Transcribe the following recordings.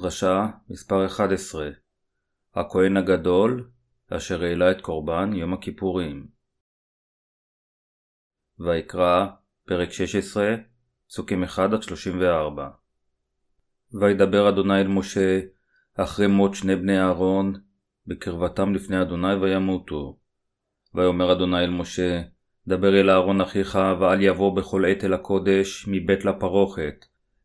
דרשה מספר 11 הכהן הגדול אשר העלה את קורבן יום הכיפורים. ויקרא, פרק 16, פסוקים 1-34 וידבר אדוני אל משה אחרי מות שני בני אהרון בקרבתם לפני אדוני וימותו. ויאמר אדוני אל משה דבר אל אהרון אחיך ואל יבוא בכל עת אל הקודש מבית לפרוכת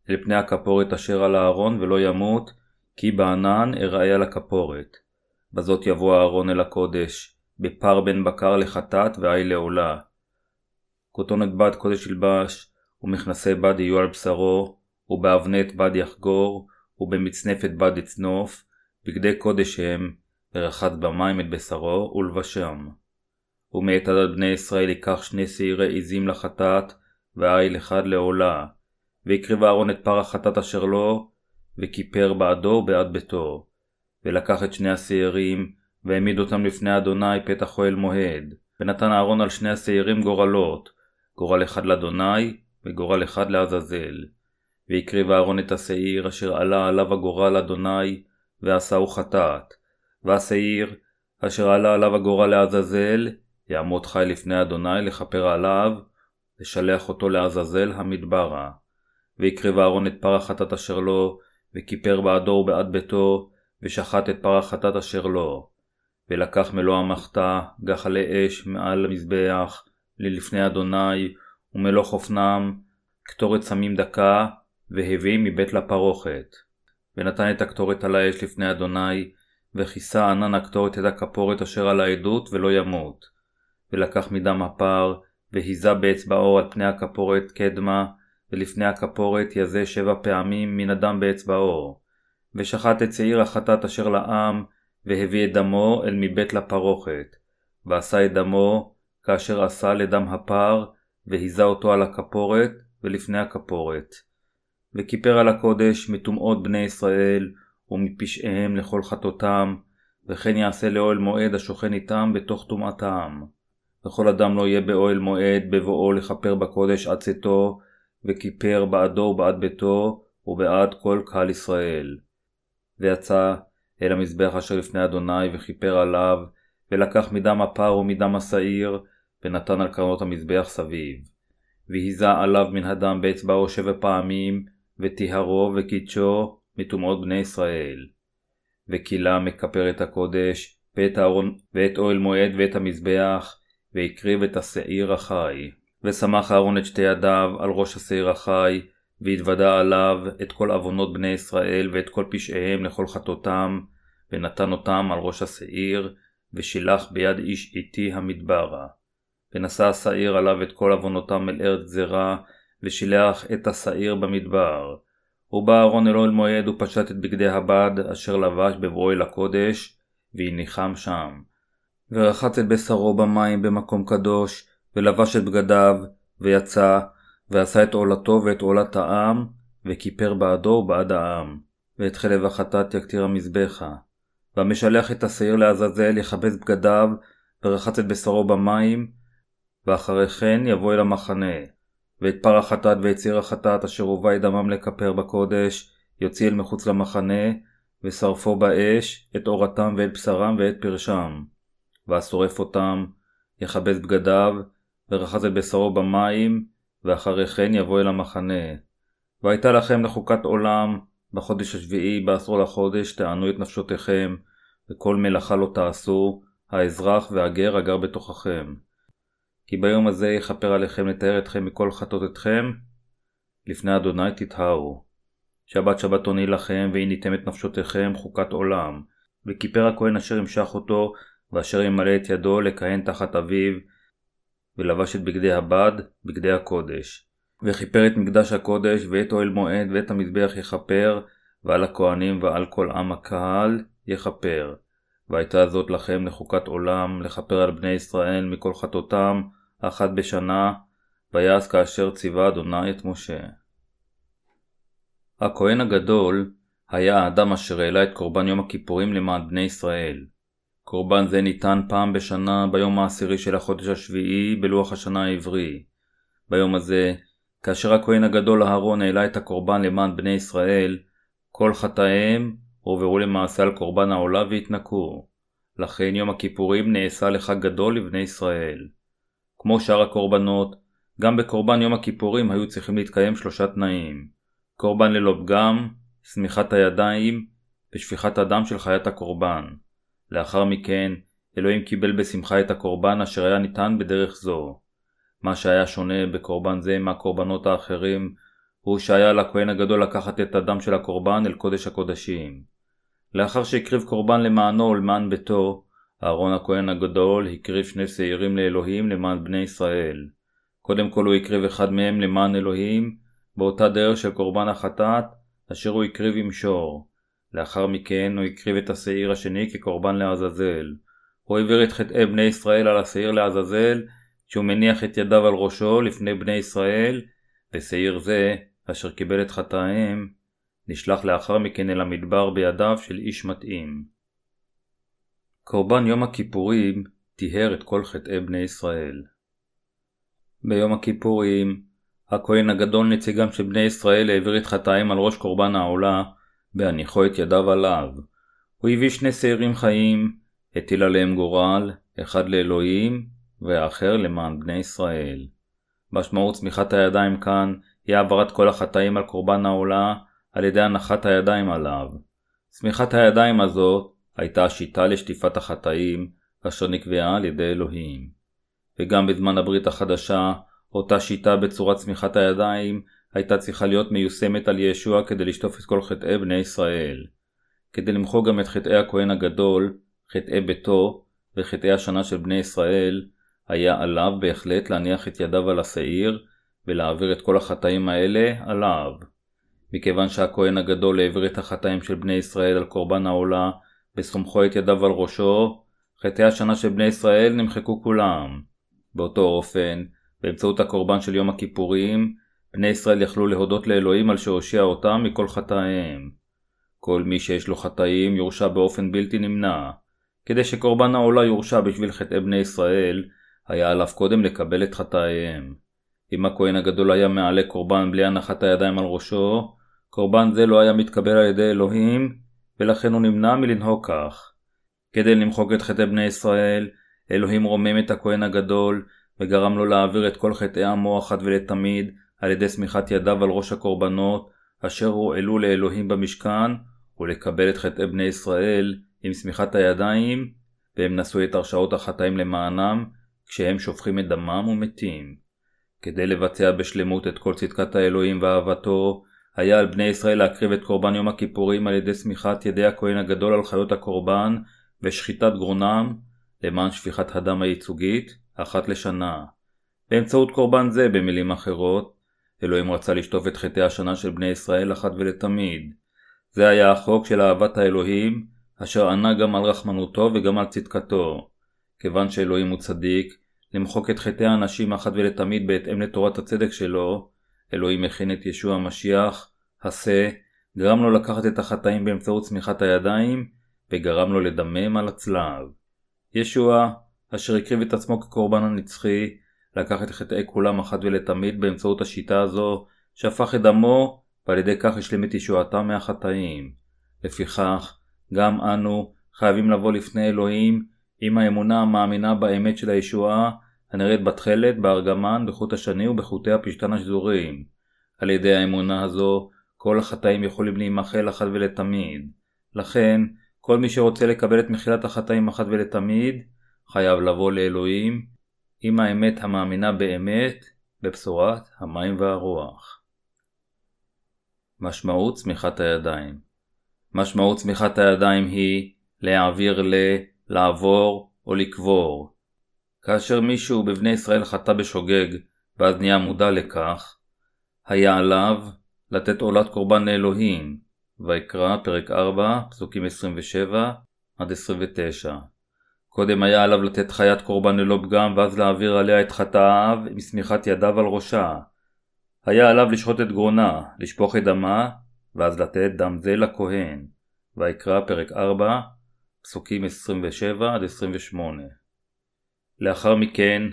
אל פני הכפורת אשר על הארון ולא ימות, כי בענן אראה על הכפורת. בזאת יבוא אהרון אל הקודש, בפר בן בקר לחטאת ועי לעולה. כותונת בד קודש ילבש, ומכנסי בד יהיו על בשרו, ובאבנת בד יחגור, ובמצנפת בד יצנוף, בגדי קודש הם, ורחץ במים את בשרו, ולבשם. ומאת עדת בני ישראל ייקח שני שעירי עזים לחטאת, ועיל אחד לעולה, והקריב אהרון את פר החטאת אשר לו, וכיפר בעדו ובעד ביתו. ולקח את שני השעירים, והעמיד אותם לפני אדוני פתח אוהל מועד. ונתן אהרון על שני השעירים גורלות, גורל אחד לאדוני, וגורל אחד לעזאזל. והקריב אהרון את השעיר אשר עלה עליו הגורל אדוני, ועשהו חטאת. והשעיר אשר עלה עליו הגורל לעזאזל, יעמוד חי לפני אדוני לכפר עליו, לשלח אותו לעזאזל המדברה. והקריב אהרון את פר החטאת אשר לו, וכיפר בעדו ובעד ביתו, ושחט את פר החטאת אשר לו. ולקח מלוא המחתה, גחלי אש מעל המזבח, ללפני אדוני, ומלוא חופנם, קטורת סמים דקה, והביא מבית לפרוכת. ונתן את הקטורת על האש לפני אדוני, וכיסה ענן הקטורת את הכפורת אשר על העדות, ולא ימות. ולקח מדם הפר, והיזה באצבעו על פני הכפורת קדמה, ולפני הכפורת יזה שבע פעמים מן הדם באצבעו. ושחט את שעיר החטאת אשר לעם, והביא את דמו אל מבית לפרוכת. ועשה את דמו, כאשר עשה לדם הפר, והיזה אותו על הכפורת, ולפני הכפורת. וכיפר על הקודש מטומאות בני ישראל, ומפשעיהם לכל חטאותם, וכן יעשה לאוהל מועד השוכן איתם בתוך טומאתם. וכל אדם לא יהיה באוהל מועד בבואו לכפר בקודש עד צאתו, וכיפר בעדו ובעד ביתו, ובעד כל קהל ישראל. ויצא אל המזבח אשר לפני אדוני, וכיפר עליו, ולקח מדם הפר ומדם השעיר, ונתן על קרנות המזבח סביב. והיזה עליו מן הדם באצבעו שבע פעמים, וטיהרו וקידשו מטומאות בני ישראל. וכילה מכפר את הקודש, ואת הארון, ואת אוהל מועד ואת המזבח, והקריב את השעיר החי. ושמח אהרון את שתי ידיו על ראש השעיר החי, והתוודה עליו את כל עוונות בני ישראל ואת כל פשעיהם לכל חטאותם, ונתן אותם על ראש השעיר, ושילח ביד איש איתי המדברה. ונשא השעיר עליו את כל עוונותם אל ארץ גזרה, ושילח את השעיר במדבר. ובא אהרון אל אוהל מועד ופשט את בגדי הבד אשר לבש בבואו אל הקודש, והניחם שם. ורחץ את בשרו במים במקום קדוש, ולבש את בגדיו, ויצא, ועשה את עולתו ואת עולת העם, וכיפר בעדו ובעד העם. ואת חלב החטאת יקטיר המזבחה. והמשלח את השעיר לעזאזל יכבס בגדיו, ורחץ את בשרו במים, ואחרי כן יבוא אל המחנה. ואת פר החטאת ואת ציר החטאת אשר הובא את דמם לכפר בקודש, יוציא אל מחוץ למחנה, ושרפו באש את אורתם ואת בשרם ואת פרשם. והשורף אותם, יכבס בגדיו, ורחץ את בשרו במים, ואחרי כן יבוא אל המחנה. והייתה לכם לחוקת עולם, בחודש השביעי, בעשור לחודש, תענו את נפשותיכם, וכל מלאכה לא תעשו, האזרח והגר הגר בתוככם. כי ביום הזה יכפר עליכם לתאר אתכם מכל חטאותיכם, לפני אדוני תטהרו. שבת שבתוני לכם, והניתם את נפשותיכם חוקת עולם. וכיפר הכהן אשר ימשך אותו, ואשר ימלא את ידו לכהן תחת אביו, ולבש את בגדי הבד, בגדי הקודש. וכיפר את מקדש הקודש, ואת אוהל מועד, ואת המזבח יכפר, ועל הכהנים ועל כל עם הקהל יכפר. והייתה זאת לכם לחוקת עולם, לכפר על בני ישראל מכל חטאותם, אחת בשנה, ויעש כאשר ציווה אדוני את משה. הכהן הגדול היה האדם אשר העלה את קורבן יום הכיפורים למען בני ישראל. קורבן זה ניתן פעם בשנה ביום העשירי של החודש השביעי בלוח השנה העברי. ביום הזה, כאשר הכהן הגדול אהרון העלה את הקורבן למען בני ישראל, כל חטאיהם הועברו למעשה על קורבן העולה והתנקו. לכן יום הכיפורים נעשה לחג גדול לבני ישראל. כמו שאר הקורבנות, גם בקורבן יום הכיפורים היו צריכים להתקיים שלושה תנאים קורבן ללא פגם, שמיכת הידיים ושפיכת הדם של חיית הקורבן. לאחר מכן, אלוהים קיבל בשמחה את הקורבן אשר היה ניתן בדרך זו. מה שהיה שונה בקורבן זה מהקורבנות האחרים, הוא שהיה לכהן הגדול לקחת את הדם של הקורבן אל קודש הקודשים. לאחר שהקריב קורבן למענו ולמען ביתו, אהרון הכהן הגדול הקריב שני שעירים לאלוהים למען בני ישראל. קודם כל הוא הקריב אחד מהם למען אלוהים, באותה דרך של קורבן החטאת, אשר הוא הקריב עם שור. לאחר מכן הוא הקריב את השעיר השני כקורבן לעזאזל. הוא העביר את חטאי בני ישראל על השעיר לעזאזל, שהוא מניח את ידיו על ראשו לפני בני ישראל, ושעיר זה, אשר קיבל את חטאיהם, נשלח לאחר מכן אל המדבר בידיו של איש מתאים. קורבן יום הכיפורים טיהר את כל חטאי בני ישראל. ביום הכיפורים, הכהן הגדול נציגם של בני ישראל העביר את חטאים על ראש קורבן העולה, בהניחו את ידיו עליו. הוא הביא שני שעירים חיים, הטיל עליהם גורל, אחד לאלוהים, והאחר למען בני ישראל. משמעות צמיחת הידיים כאן היא העברת כל החטאים על קורבן העולה על ידי הנחת הידיים עליו. צמיחת הידיים הזאת הייתה השיטה לשטיפת החטאים, אשר נקבעה על ידי אלוהים. וגם בזמן הברית החדשה, אותה שיטה בצורת צמיחת הידיים הייתה צריכה להיות מיושמת על ישוע כדי לשטוף את כל חטאי בני ישראל. כדי למחוק גם את חטאי הכהן הגדול, חטאי ביתו וחטאי השנה של בני ישראל, היה עליו בהחלט להניח את ידיו על השעיר ולהעביר את כל החטאים האלה עליו. מכיוון שהכהן הגדול העביר את החטאים של בני ישראל על קורבן העולה וסומכו את ידיו על ראשו, חטאי השנה של בני ישראל נמחקו כולם. באותו אופן, באמצעות הקורבן של יום הכיפורים, בני ישראל יכלו להודות לאלוהים על שהושיע אותם מכל חטאיהם. כל מי שיש לו חטאים יורשע באופן בלתי נמנע. כדי שקורבן העולה יורשע בשביל חטאי בני ישראל, היה עליו קודם לקבל את חטאיהם. אם הכהן הגדול היה מעלה קורבן בלי הנחת הידיים על ראשו, קורבן זה לא היה מתקבל על ידי אלוהים, ולכן הוא נמנע מלנהוג כך. כדי למחוק את חטאי בני ישראל, אלוהים רומם את הכהן הגדול, וגרם לו להעביר את כל חטאי עמו אחת ולתמיד, על ידי סמיכת ידיו על ראש הקורבנות, אשר הועלו לאלוהים במשכן, ולקבל את חטאי בני ישראל עם סמיכת הידיים, והם נשאו את הרשעות החטאים למענם, כשהם שופכים את דמם ומתים. כדי לבצע בשלמות את כל צדקת האלוהים ואהבתו, היה על בני ישראל להקריב את קורבן יום הכיפורים על ידי סמיכת ידי הכהן הגדול על חיות הקורבן ושחיטת גרונם למען שפיכת הדם הייצוגית אחת לשנה. באמצעות קורבן זה, במילים אחרות, אלוהים רצה לשטוף את חטאי השנה של בני ישראל אחת ולתמיד. זה היה החוק של אהבת האלוהים, אשר ענה גם על רחמנותו וגם על צדקתו. כיוון שאלוהים הוא צדיק, למחוק את חטאי האנשים אחת ולתמיד בהתאם לתורת הצדק שלו, אלוהים הכין את ישוע המשיח, השה, גרם לו לקחת את החטאים באמצעות צמיחת הידיים, וגרם לו לדמם על הצלב. ישוע, אשר הקריב את עצמו כקורבן הנצחי, לקח את חטאי כולם אחת ולתמיד באמצעות השיטה הזו, שהפך את דמו, ועל ידי כך השלים את ישועתם מהחטאים. לפיכך, גם אנו חייבים לבוא לפני אלוהים עם האמונה המאמינה באמת של הישועה, הנראית בתכלת, בארגמן, בחוט השני ובחוטי הפשתן השזורים. על ידי האמונה הזו, כל החטאים יכולים להימחל אחת ולתמיד. לכן, כל מי שרוצה לקבל את מחילת החטאים אחת ולתמיד, חייב לבוא לאלוהים עם האמת המאמינה באמת בבשורת המים והרוח. משמעות צמיחת הידיים משמעות צמיחת הידיים היא להעביר ל, לעבור או לקבור. כאשר מישהו בבני ישראל חטא בשוגג ואז נהיה מודע לכך, היה עליו לתת עולת קורבן לאלוהים, ויקרא פרק 4 פסוקים 27 29. קודם היה עליו לתת חיית קורבן ללא פגם ואז להעביר עליה את חטאיו עם שמיכת ידיו על ראשה. היה עליו לשחוט את גרונה, לשפוך את דמה, ואז לתת דם זה לכהן. ויקרא פרק 4, פסוקים 27-28. לאחר מכן,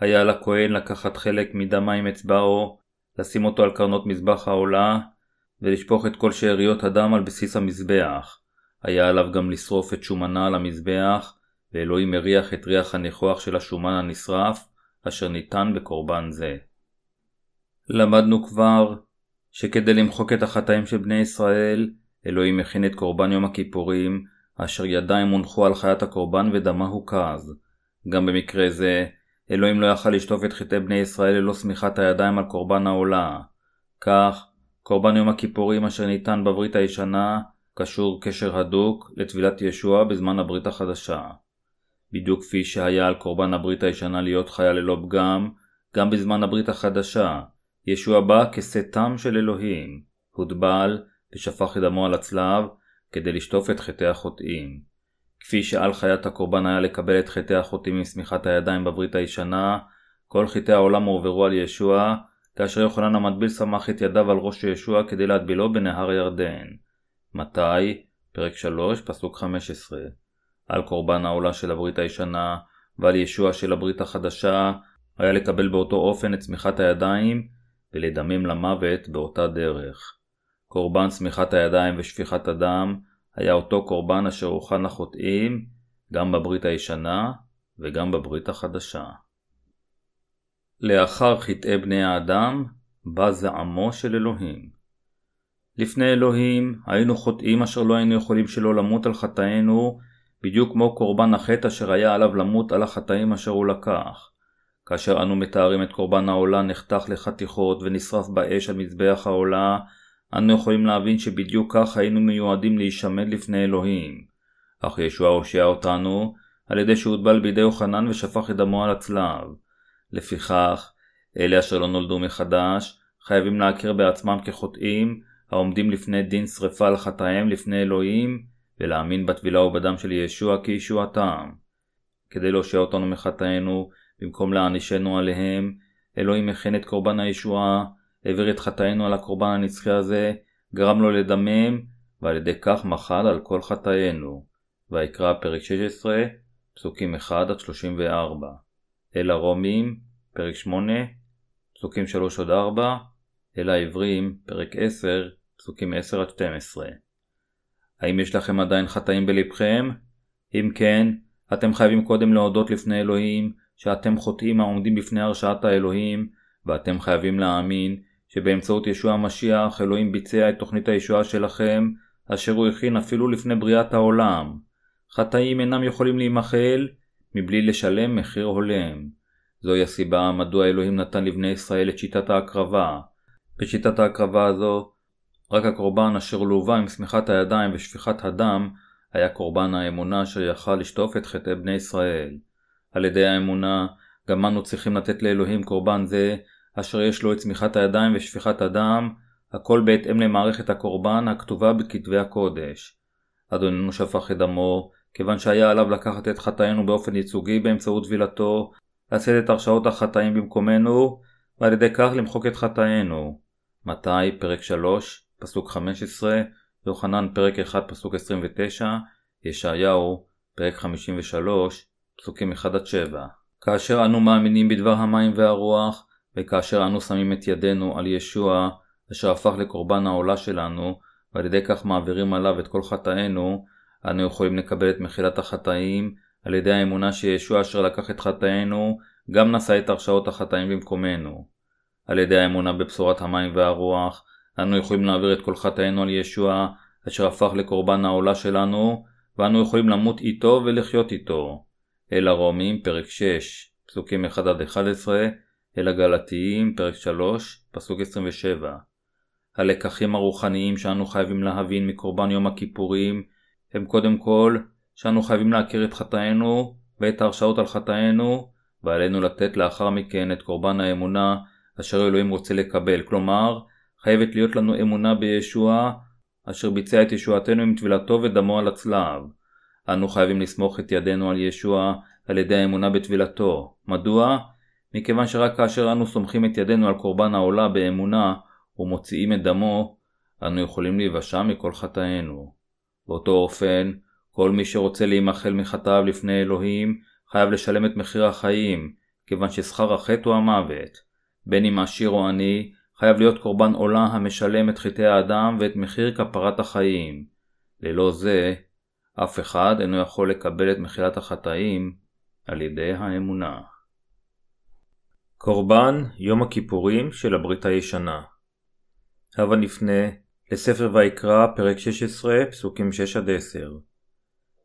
היה על הכהן לקחת חלק מדמה עם אצבעו, לשים אותו על קרנות מזבח העולה, ולשפוך את כל שאריות הדם על בסיס המזבח. היה עליו גם לשרוף את שומנה על המזבח, ואלוהים הריח את ריח הניחוח של השומן הנשרף, אשר ניתן בקורבן זה. למדנו כבר שכדי למחוק את החטאים של בני ישראל, אלוהים הכין את קורבן יום הכיפורים, אשר ידיים הונחו על חיית הקורבן ודמה הוקז. גם במקרה זה, אלוהים לא יכל לשטוף את חטאי בני ישראל ללא שמיכת הידיים על קורבן העולה. כך, קורבן יום הכיפורים אשר ניתן בברית הישנה, קשור קשר הדוק לטבילת ישוע בזמן הברית החדשה. בדיוק כפי שהיה על קורבן הברית הישנה להיות חיה ללא פגם, גם בזמן הברית החדשה, ישוע בא כשאתם של אלוהים, הוטבל ושפך את דמו על הצלב כדי לשטוף את חטאי החוטאים. כפי שעל חיית הקורבן היה לקבל את חטאי החוטאים עם שמיכת הידיים בברית הישנה, כל חטאי העולם הועברו על ישוע, כאשר יוחנן המטביל סמך את ידיו על ראש ישוע כדי להטבילו בנהר ירדן. מתי? פרק 3, פסוק 15. על קורבן העולה של הברית הישנה ועל ישוע של הברית החדשה, היה לקבל באותו אופן את צמיחת הידיים ולדמם למוות באותה דרך. קורבן צמיחת הידיים ושפיכת הדם היה אותו קורבן אשר הוכן לחוטאים גם בברית הישנה וגם בברית החדשה. לאחר חטאי בני האדם בא זעמו של אלוהים. לפני אלוהים היינו חוטאים אשר לא היינו יכולים שלא למות על חטאינו בדיוק כמו קורבן החטא אשר היה עליו למות על החטאים אשר הוא לקח. כאשר אנו מתארים את קורבן העולה נחתך לחתיכות ונשרף באש על מזבח העולה, אנו יכולים להבין שבדיוק כך היינו מיועדים להישמד לפני אלוהים. אך ישוע הושיע אותנו על ידי שהוטבל בידי יוחנן ושפך את דמו על הצלב. לפיכך, אלה אשר לא נולדו מחדש, חייבים להכיר בעצמם כחוטאים, העומדים לפני דין שרפה על חטאיהם לפני אלוהים, ולהאמין בטבילה ובדם של ישוע כישועתם. כדי להושיע אותנו מחטאינו, במקום להענישנו עליהם, אלוהים הכין את קורבן הישועה, העביר את חטאינו על הקורבן הנצחי הזה, גרם לו לדמם, ועל ידי כך מחל על כל חטאינו. ויקרא פרק 16, פסוקים 1-34. אל הרומים, פרק 8, פסוקים 3-4, אל העברים, פרק 10, פסוקים 10-12. האם יש לכם עדיין חטאים בלבכם? אם כן, אתם חייבים קודם להודות לפני אלוהים שאתם חוטאים העומדים בפני הרשעת האלוהים, ואתם חייבים להאמין שבאמצעות ישוע המשיח אלוהים ביצע את תוכנית הישועה שלכם, אשר הוא הכין אפילו לפני בריאת העולם. חטאים אינם יכולים להימחל מבלי לשלם מחיר הולם. זוהי הסיבה מדוע אלוהים נתן לבני ישראל את שיטת ההקרבה. בשיטת ההקרבה הזו, רק הקורבן אשר לווה עם שמיכת הידיים ושפיכת הדם, היה קורבן האמונה אשר יכל לשטוף את חטאי בני ישראל. על ידי האמונה, גם אנו צריכים לתת לאלוהים קורבן זה, אשר יש לו את צמיחת הידיים ושפיכת הדם, הכל בהתאם למערכת הקורבן הכתובה בכתבי הקודש. אדוננו שפך את דמו, כיוון שהיה עליו לקחת את חטאינו באופן ייצוגי באמצעות טבילתו, לשאת את הרשאות החטאים במקומנו, ועל ידי כך למחוק את חטאינו. מתי, פרק 3, פסוק 15, יוחנן, פרק 1, פסוק 29, ישעיהו, פרק 53, פסוקים 1-7. כאשר אנו מאמינים בדבר המים והרוח, וכאשר אנו שמים את ידינו על ישוע, אשר הפך לקורבן העולה שלנו, ועל ידי כך מעבירים עליו את כל חטאינו, אנו יכולים לקבל את מחילת החטאים, על ידי האמונה שישוע אשר לקח את חטאינו, גם נשא את הרשאות החטאים במקומנו. על ידי האמונה בבשורת המים והרוח, אנו יכולים להעביר את כל חטאינו על ישוע, אשר הפך לקורבן העולה שלנו, ואנו יכולים למות איתו ולחיות איתו. אל הרומים, פרק 6, פסוקים 1-11, אל הגלתיים, פרק 3, פסוק 27. הלקחים הרוחניים שאנו חייבים להבין מקורבן יום הכיפורים הם קודם כל שאנו חייבים להכיר את חטאינו ואת ההרשאות על חטאינו ועלינו לתת לאחר מכן את קורבן האמונה אשר אלוהים רוצה לקבל, כלומר חייבת להיות לנו אמונה בישוע אשר ביצע את ישועתנו עם טבילתו ודמו על הצלב. אנו חייבים לסמוך את ידינו על ישוע על ידי האמונה בטבילתו. מדוע? מכיוון שרק כאשר אנו סומכים את ידינו על קורבן העולה באמונה ומוציאים את דמו, אנו יכולים להיוושע מכל חטאינו. באותו אופן, כל מי שרוצה להימחל מחטאיו לפני אלוהים, חייב לשלם את מחיר החיים, כיוון ששכר החטא הוא המוות. בין אם עשיר או עני, חייב להיות קורבן עולה המשלם את חטאי האדם ואת מחיר כפרת החיים. ללא זה, אף אחד אינו יכול לקבל את מחילת החטאים על ידי האמונה. קורבן יום הכיפורים של הברית הישנה הבה נפנה לספר ויקרא, פרק 16, פסוקים 6-10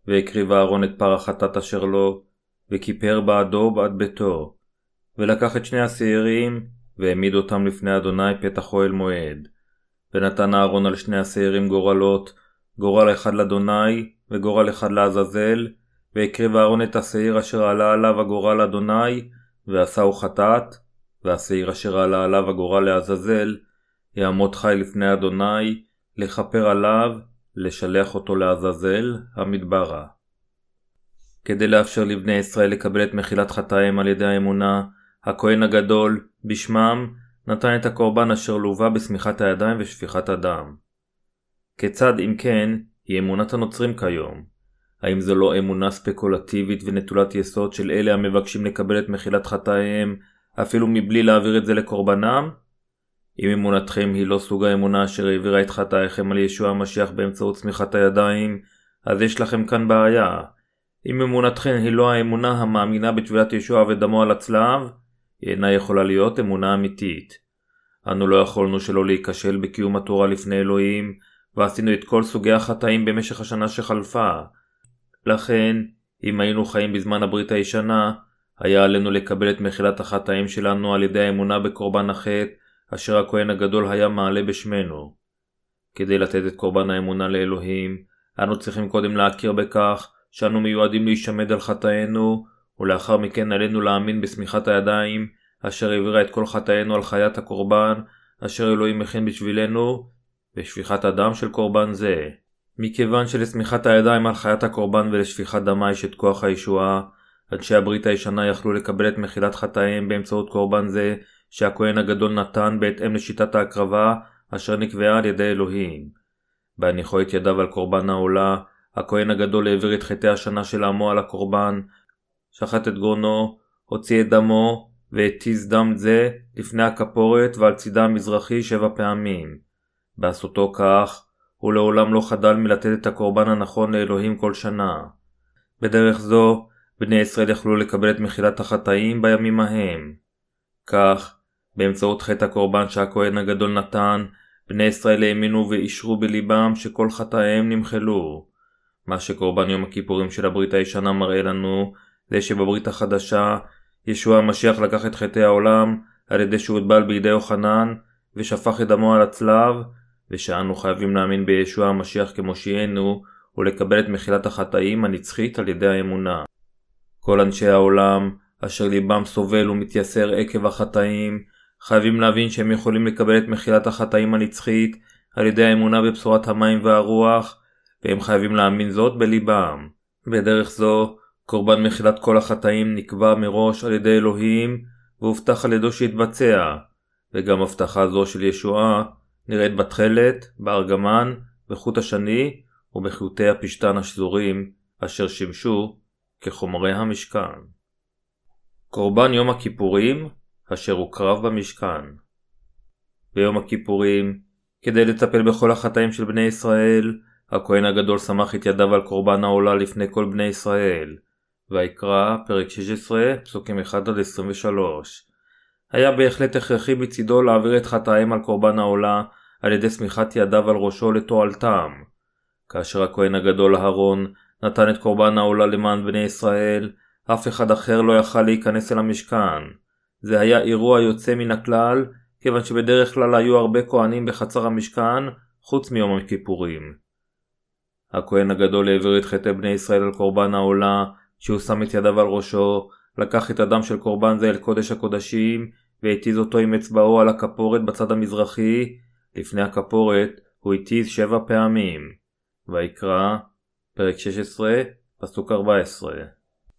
והקריב אהרון את פר החטאת אשר לו, וכיפר בעדו בעד ביתו, ולקח את שני השעירים, והעמיד אותם לפני אדוני פתח אוהל מועד. ונתן אהרון על שני השעירים גורלות, גורל אחד לאדוני, וגורל אחד לעזאזל, והקריב אהרון את השעיר אשר עלה עליו הגורל אדוני, ועשהו חטאת, והשעיר אשר עלה עליו הגורל לעזאזל, יעמוד חי לפני אדוני, לכפר עליו, לשלח אותו לעזאזל, המדברה. כדי לאפשר לבני ישראל לקבל את מחילת חטאיהם על ידי האמונה, הכהן הגדול, בשמם, נתן את הקורבן אשר לווה בשמיכת הידיים ושפיכת הדם. כיצד, אם כן, היא אמונת הנוצרים כיום? האם זו לא אמונה ספקולטיבית ונטולת יסוד של אלה המבקשים לקבל את מחילת חטאיהם, אפילו מבלי להעביר את זה לקורבנם? אם אמונתכם היא לא סוג האמונה אשר העבירה את חטאיכם על ישוע המשיח באמצעות צמיחת הידיים, אז יש לכם כאן בעיה. אם אמונתכם היא לא האמונה המאמינה בתפילת ישוע ודמו על הצלב, היא אינה יכולה להיות אמונה אמיתית. אנו לא יכולנו שלא להיכשל בקיום התורה לפני אלוהים, ועשינו את כל סוגי החטאים במשך השנה שחלפה. לכן, אם היינו חיים בזמן הברית הישנה, היה עלינו לקבל את מחילת החטאים שלנו על ידי האמונה בקורבן החטא, אשר הכהן הגדול היה מעלה בשמנו. כדי לתת את קורבן האמונה לאלוהים, אנו צריכים קודם להכיר בכך שאנו מיועדים להישמד על חטאינו, ולאחר מכן עלינו להאמין בשמיכת הידיים, אשר העבירה את כל חטאינו על חיית הקורבן, אשר אלוהים מכין בשבילנו, ושפיכת הדם של קורבן זה. מכיוון שלשמיכת הידיים על חיית הקורבן ולשפיכת דמה יש את כוח הישועה, אנשי הברית הישנה יכלו לקבל את מחילת חטאיהם באמצעות קורבן זה, שהכהן הגדול נתן בהתאם לשיטת ההקרבה, אשר נקבעה על ידי אלוהים. בהניחו את ידיו על קורבן העולה, הכהן הגדול העביר את חטאי השנה של עמו על הקורבן, שחט את גרונו, הוציא את דמו, והתיז דם זה לפני הכפורת ועל צידה המזרחי שבע פעמים. בעשותו כך, הוא לעולם לא חדל מלתת את הקורבן הנכון לאלוהים כל שנה. בדרך זו, בני ישראל יכלו לקבל את מחילת החטאים בימים ההם. כך, באמצעות חטא הקורבן שהכהן הגדול נתן, בני ישראל האמינו ואישרו בליבם שכל חטאיהם נמחלו. מה שקורבן יום הכיפורים של הברית הישנה מראה לנו, זה שבברית החדשה, ישוע המשיח לקח את חטאי העולם, על ידי שהוטבל בידי יוחנן, ושפך את דמו על הצלב, ושאנו חייבים להאמין בישוע המשיח כמושיענו, ולקבל את מחילת החטאים הנצחית על ידי האמונה. כל אנשי העולם, אשר ליבם סובל ומתייסר עקב החטאים, חייבים להבין שהם יכולים לקבל את מחילת החטאים הנצחית על ידי האמונה בבשורת המים והרוח, והם חייבים להאמין זאת בליבם. בדרך זו, קורבן מחילת כל החטאים נקבע מראש על ידי אלוהים, והובטח על ידו שיתבצע, וגם הבטחה זו של ישועה נראית בתכלת, בארגמן, בחוט השני ובחוטי הפשתן השזורים, אשר שימשו כחומרי המשכן. קורבן יום הכיפורים, אשר הוקרב במשכן. ביום הכיפורים, כדי לטפל בכל החטאים של בני ישראל, הכהן הגדול סמך את ידיו על קורבן העולה לפני כל בני ישראל. ויקרא, פרק 16, פסוקים 1-23. היה בהחלט הכרחי בצידו להעביר את חטאיהם על קורבן העולה על ידי סמיכת ידיו על ראשו לתועלתם. כאשר הכהן הגדול אהרון נתן את קורבן העולה למען בני ישראל, אף אחד אחר לא יכל להיכנס אל המשכן. זה היה אירוע יוצא מן הכלל, כיוון שבדרך כלל היו הרבה כהנים בחצר המשכן, חוץ מיום הכיפורים. הכהן הגדול העביר את חטאי בני ישראל על קורבן העולה, שהוא שם את ידיו על ראשו, לקח את הדם של קורבן זה אל קודש הקודשים, והתיז אותו עם אצבעו על הכפורת בצד המזרחי, לפני הכפורת הוא התיז שבע פעמים. ויקרא, פרק 16, פסוק 14.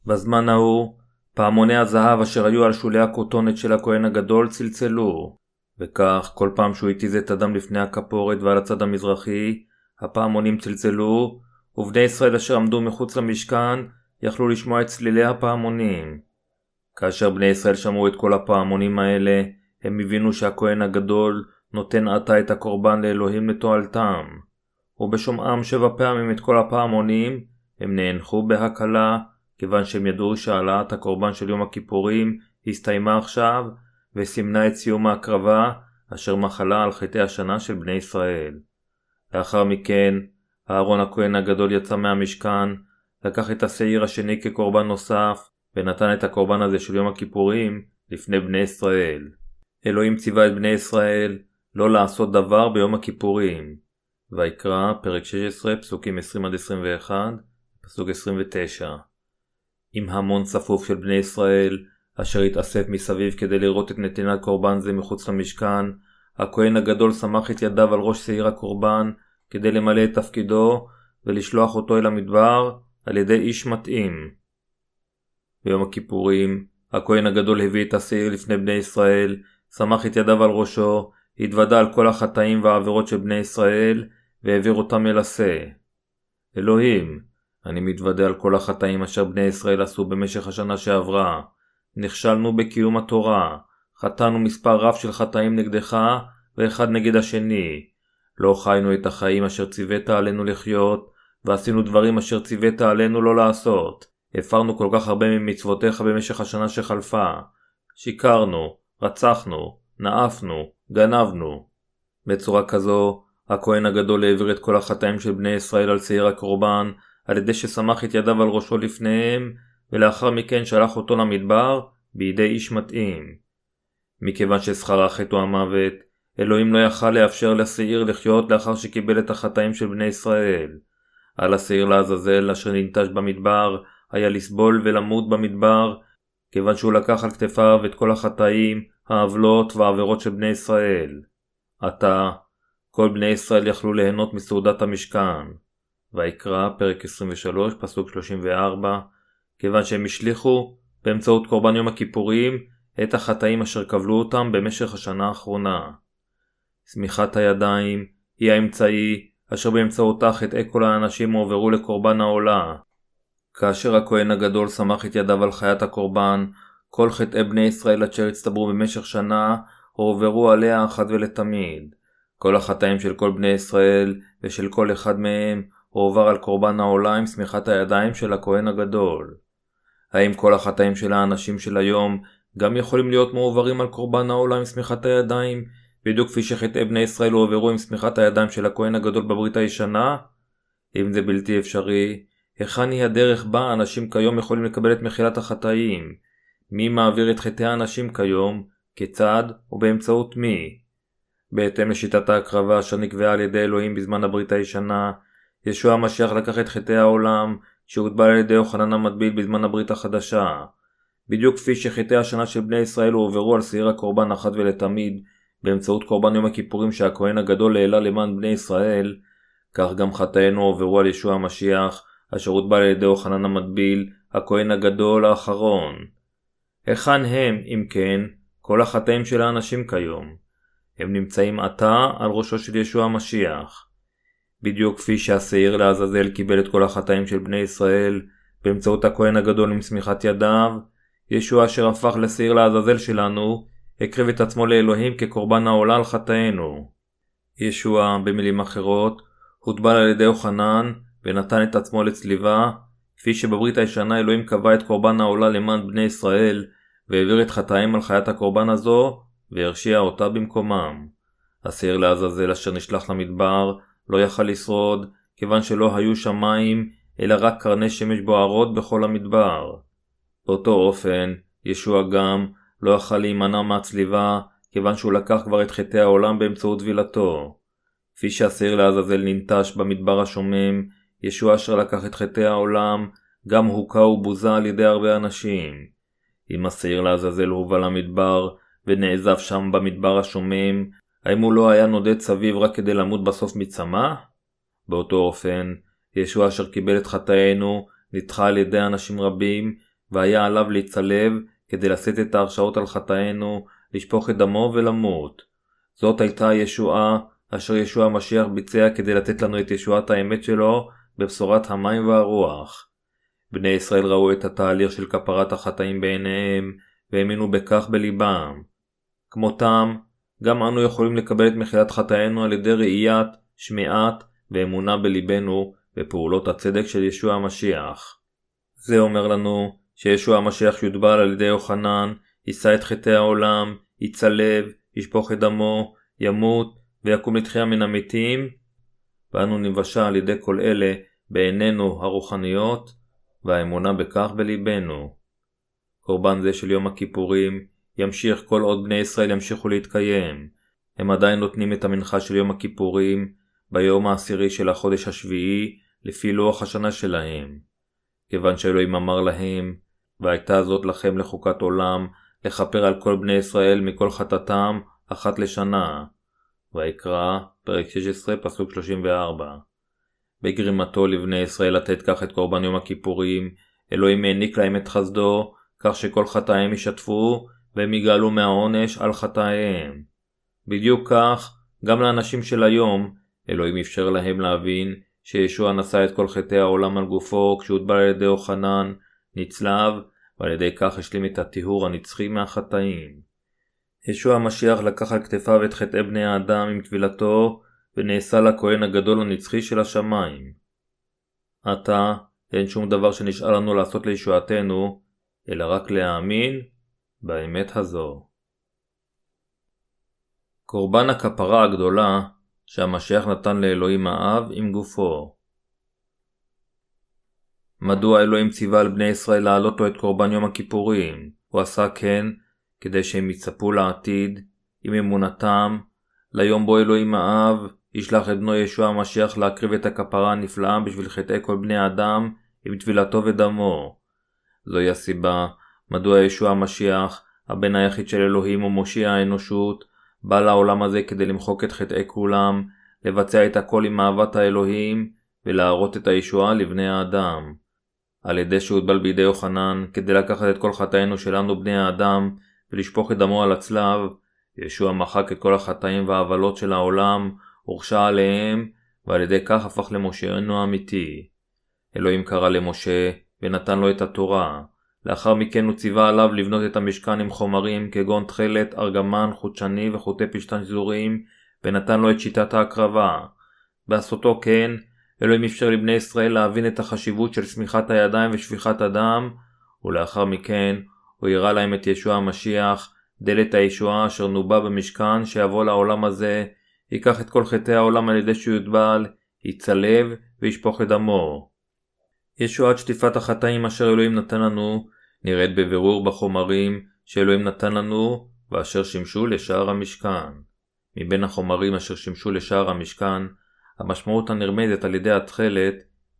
בזמן ההוא, פעמוני הזהב אשר היו על שולי הכותונת של הכהן הגדול צלצלו, וכך כל פעם שהוא התיז את הדם לפני הכפורת ועל הצד המזרחי, הפעמונים צלצלו, ובני ישראל אשר עמדו מחוץ למשכן יכלו לשמוע את צלילי הפעמונים. כאשר בני ישראל שמעו את כל הפעמונים האלה, הם הבינו שהכהן הגדול נותן עתה את הקורבן לאלוהים לתועלתם. ובשומעם שבע פעמים את כל הפעמונים, הם נאנחו בהקלה, כיוון שהם ידעו שהעלאת הקורבן של יום הכיפורים הסתיימה עכשיו, וסימנה את סיום ההקרבה, אשר מחלה על חטאי השנה של בני ישראל. לאחר מכן, אהרון הכהן הגדול יצא מהמשכן, לקח את השעיר השני כקורבן נוסף, ונתן את הקורבן הזה של יום הכיפורים לפני בני ישראל. אלוהים ציווה את בני ישראל לא לעשות דבר ביום הכיפורים. ויקרא, פרק 16, פסוקים 20-21, פסוק 29. עם המון צפוף של בני ישראל, אשר התאסף מסביב כדי לראות את נתינת קורבן זה מחוץ למשכן, הכהן הגדול סמך את ידיו על ראש שעיר הקורבן, כדי למלא את תפקידו, ולשלוח אותו אל המדבר, על ידי איש מתאים. ביום הכיפורים, הכהן הגדול הביא את השעיר לפני בני ישראל, סמך את ידיו על ראשו, התוודה על כל החטאים והעבירות של בני ישראל, והעביר אותם אל השה. אלוהים, אני מתוודה על כל החטאים אשר בני ישראל עשו במשך השנה שעברה. נכשלנו בקיום התורה, חטאנו מספר רב של חטאים נגדך, ואחד נגד השני. לא חיינו את החיים אשר ציווית עלינו לחיות, ועשינו דברים אשר ציווית עלינו לא לעשות. הפרנו כל כך הרבה ממצוותיך במשך השנה שחלפה. שיקרנו, רצחנו, נאפנו, גנבנו. בצורה כזו, הכהן הגדול העביר את כל החטאים של בני ישראל על שעיר הקורבן, על ידי שסמך את ידיו על ראשו לפניהם, ולאחר מכן שלח אותו למדבר בידי איש מתאים. מכיוון ששכר החטא הוא המוות, אלוהים לא יכל לאפשר לשעיר לחיות לאחר שקיבל את החטאים של בני ישראל. על השעיר לעזאזל אשר ננטש במדבר, היה לסבול ולמות במדבר, כיוון שהוא לקח על כתפיו את כל החטאים, העוולות והעבירות של בני ישראל. עתה, כל בני ישראל יכלו ליהנות מסעודת המשכן. ויקרא, פרק 23, פסוק 34, כיוון שהם השליכו, באמצעות קורבן יום הכיפורים, את החטאים אשר קבלו אותם במשך השנה האחרונה. שמיכת הידיים היא האמצעי אשר באמצעותה חטאי כל האנשים הועברו לקורבן העולה. כאשר הכהן הגדול סמך את ידיו על חיית הקורבן, כל חטאי בני ישראל אשר הצטברו במשך שנה, הועברו עליה אחת ולתמיד. כל החטאים של כל בני ישראל ושל כל אחד מהם הועבר על קורבן העולה עם שמיכת הידיים של הכהן הגדול. האם כל החטאים של האנשים של היום גם יכולים להיות מועברים על קורבן העולה עם שמיכת הידיים, בדיוק כפי שחטאי בני ישראל הועברו עם שמיכת הידיים של הכהן הגדול בברית הישנה? אם זה בלתי אפשרי, היכן היא הדרך בה אנשים כיום יכולים לקבל את מחילת החטאים? מי מעביר את חטאי האנשים כיום? כיצד ובאמצעות מי? בהתאם לשיטת ההקרבה אשר נקבעה על ידי אלוהים בזמן הברית הישנה, ישוע המשיח לקח את חטאי העולם שהוטבל על ידי יוחנן המטביל בזמן הברית החדשה. בדיוק כפי שחטאי השנה של בני ישראל הועברו על שעיר הקורבן אחת ולתמיד באמצעות קורבן יום הכיפורים שהכהן הגדול העלה למען בני ישראל, כך גם חטאינו הועברו על ישוע המשיח אשר הוטבל על ידי יוחנן המטביל, הכהן הגדול האחרון. היכן הם, אם כן, כל החטאים של האנשים כיום? הם נמצאים עתה על ראשו של ישוע המשיח. בדיוק כפי שהשעיר לעזאזל קיבל את כל החטאים של בני ישראל באמצעות הכהן הגדול עם שמיכת ידיו, ישוע אשר הפך לשעיר לעזאזל שלנו, הקריב את עצמו לאלוהים כקורבן העולה על חטאינו. ישוע, במילים אחרות, הוטבל על ידי יוחנן ונתן את עצמו לצליבה, כפי שבברית הישנה אלוהים קבע את קורבן העולה למען בני ישראל, והעביר את חטאים על חיית הקורבן הזו, והרשיע אותה במקומם. השעיר לעזאזל אשר נשלח למדבר, לא יכל לשרוד, כיוון שלא היו שמיים, אלא רק קרני שמש בוערות בכל המדבר. באותו אופן, ישוע גם לא יכל להימנע מהצליבה, כיוון שהוא לקח כבר את חטאי העולם באמצעות טבילתו. כפי שהשעיר לעזאזל ננטש במדבר השומם, ישוע אשר לקח את חטאי העולם, גם הוכה ובוזה על ידי הרבה אנשים. אם השעיר לעזאזל הובא למדבר, ונעזב שם במדבר השומם, האם הוא לא היה נודד סביב רק כדי למות בסוף מצמא? באותו אופן, ישוע אשר קיבל את חטאינו, נדחה על ידי אנשים רבים, והיה עליו להצלב כדי לשאת את ההרשאות על חטאינו, לשפוך את דמו ולמות. זאת הייתה הישועה אשר ישוע המשיח ביצע כדי לתת לנו את ישועת האמת שלו בבשורת המים והרוח. בני ישראל ראו את התהליך של כפרת החטאים בעיניהם, והאמינו בכך בליבם. כמותם, גם אנו יכולים לקבל את מחילת חטאינו על ידי ראיית, שמיעת ואמונה בליבנו בפעולות הצדק של ישוע המשיח. זה אומר לנו שישוע המשיח שיוטבל על ידי יוחנן, יישא את חטאי העולם, יצלב, ישפוך את דמו, ימות ויקום לתחייה מן המתים, ואנו נבשע על ידי כל אלה בעינינו הרוחניות, והאמונה בכך בליבנו. קורבן זה של יום הכיפורים ימשיך כל עוד בני ישראל ימשיכו להתקיים. הם עדיין נותנים את המנחה של יום הכיפורים ביום העשירי של החודש השביעי לפי לוח השנה שלהם. כיוון שאלוהים אמר להם, והייתה זאת לכם לחוקת עולם, לכפר על כל בני ישראל מכל חטאתם אחת לשנה. ויקרא, פרק 16, פסוק 34. בגרימתו לבני ישראל לתת כך את קורבן יום הכיפורים, אלוהים העניק להם את חסדו, כך שכל חטאיהם ישתפו, והם יגאלו מהעונש על חטאיהם. בדיוק כך, גם לאנשים של היום, אלוהים אפשר להם להבין שישוע נשא את כל חטאי העולם על גופו כשהוטבל על ידי אוחנן, נצלב, ועל ידי כך השלים את הטיהור הנצחי מהחטאים. ישוע המשיח לקח על כתפיו את חטאי בני האדם עם טבילתו, ונעשה לכהן הגדול הנצחי של השמיים. עתה, אין שום דבר שנשאר לנו לעשות לישועתנו, אלא רק להאמין באמת הזו. קורבן הכפרה הגדולה שהמשיח נתן לאלוהים האב עם גופו. מדוע אלוהים ציווה על בני ישראל להעלות לו את קורבן יום הכיפורים? הוא עשה כן כדי שהם יצפו לעתיד, עם אמונתם, ליום בו אלוהים האב ישלח את בנו ישוע המשיח להקריב את הכפרה הנפלאה בשביל חטאי כל בני האדם עם טבילתו ודמו. זוהי הסיבה מדוע ישוע המשיח, הבן היחיד של אלוהים ומושיע האנושות, בא לעולם הזה כדי למחוק את חטאי כולם, לבצע את הכל עם אהבת האלוהים, ולהראות את הישועה לבני האדם. על ידי שהוטבל בידי יוחנן, כדי לקחת את כל חטאינו שלנו בני האדם, ולשפוך את דמו על הצלב, ישוע מחק את כל החטאים והעוולות של העולם, הורשע עליהם, ועל ידי כך הפך למושענו האמיתי. אלוהים קרא למשה, ונתן לו את התורה. לאחר מכן הוא ציווה עליו לבנות את המשכן עם חומרים כגון תכלת, ארגמן, חודשני וחוטי פשתן שזורים, ונתן לו את שיטת ההקרבה. בעשותו כן, אלוהים אפשר לבני ישראל להבין את החשיבות של סמיכת הידיים ושפיכת הדם, ולאחר מכן הוא הראה להם את ישוע המשיח, דלת הישועה אשר נובע במשכן שיבוא לעולם הזה, ייקח את כל חטאי העולם על ידי שהוא יוטבל, יצלב וישפוך את דמו. ישועת שטיפת החטאים אשר אלוהים נתן לנו, נראית בבירור בחומרים שאלוהים נתן לנו, ואשר שימשו לשער המשכן. מבין החומרים אשר שימשו לשער המשכן, המשמעות הנרמזת על ידי התכלת,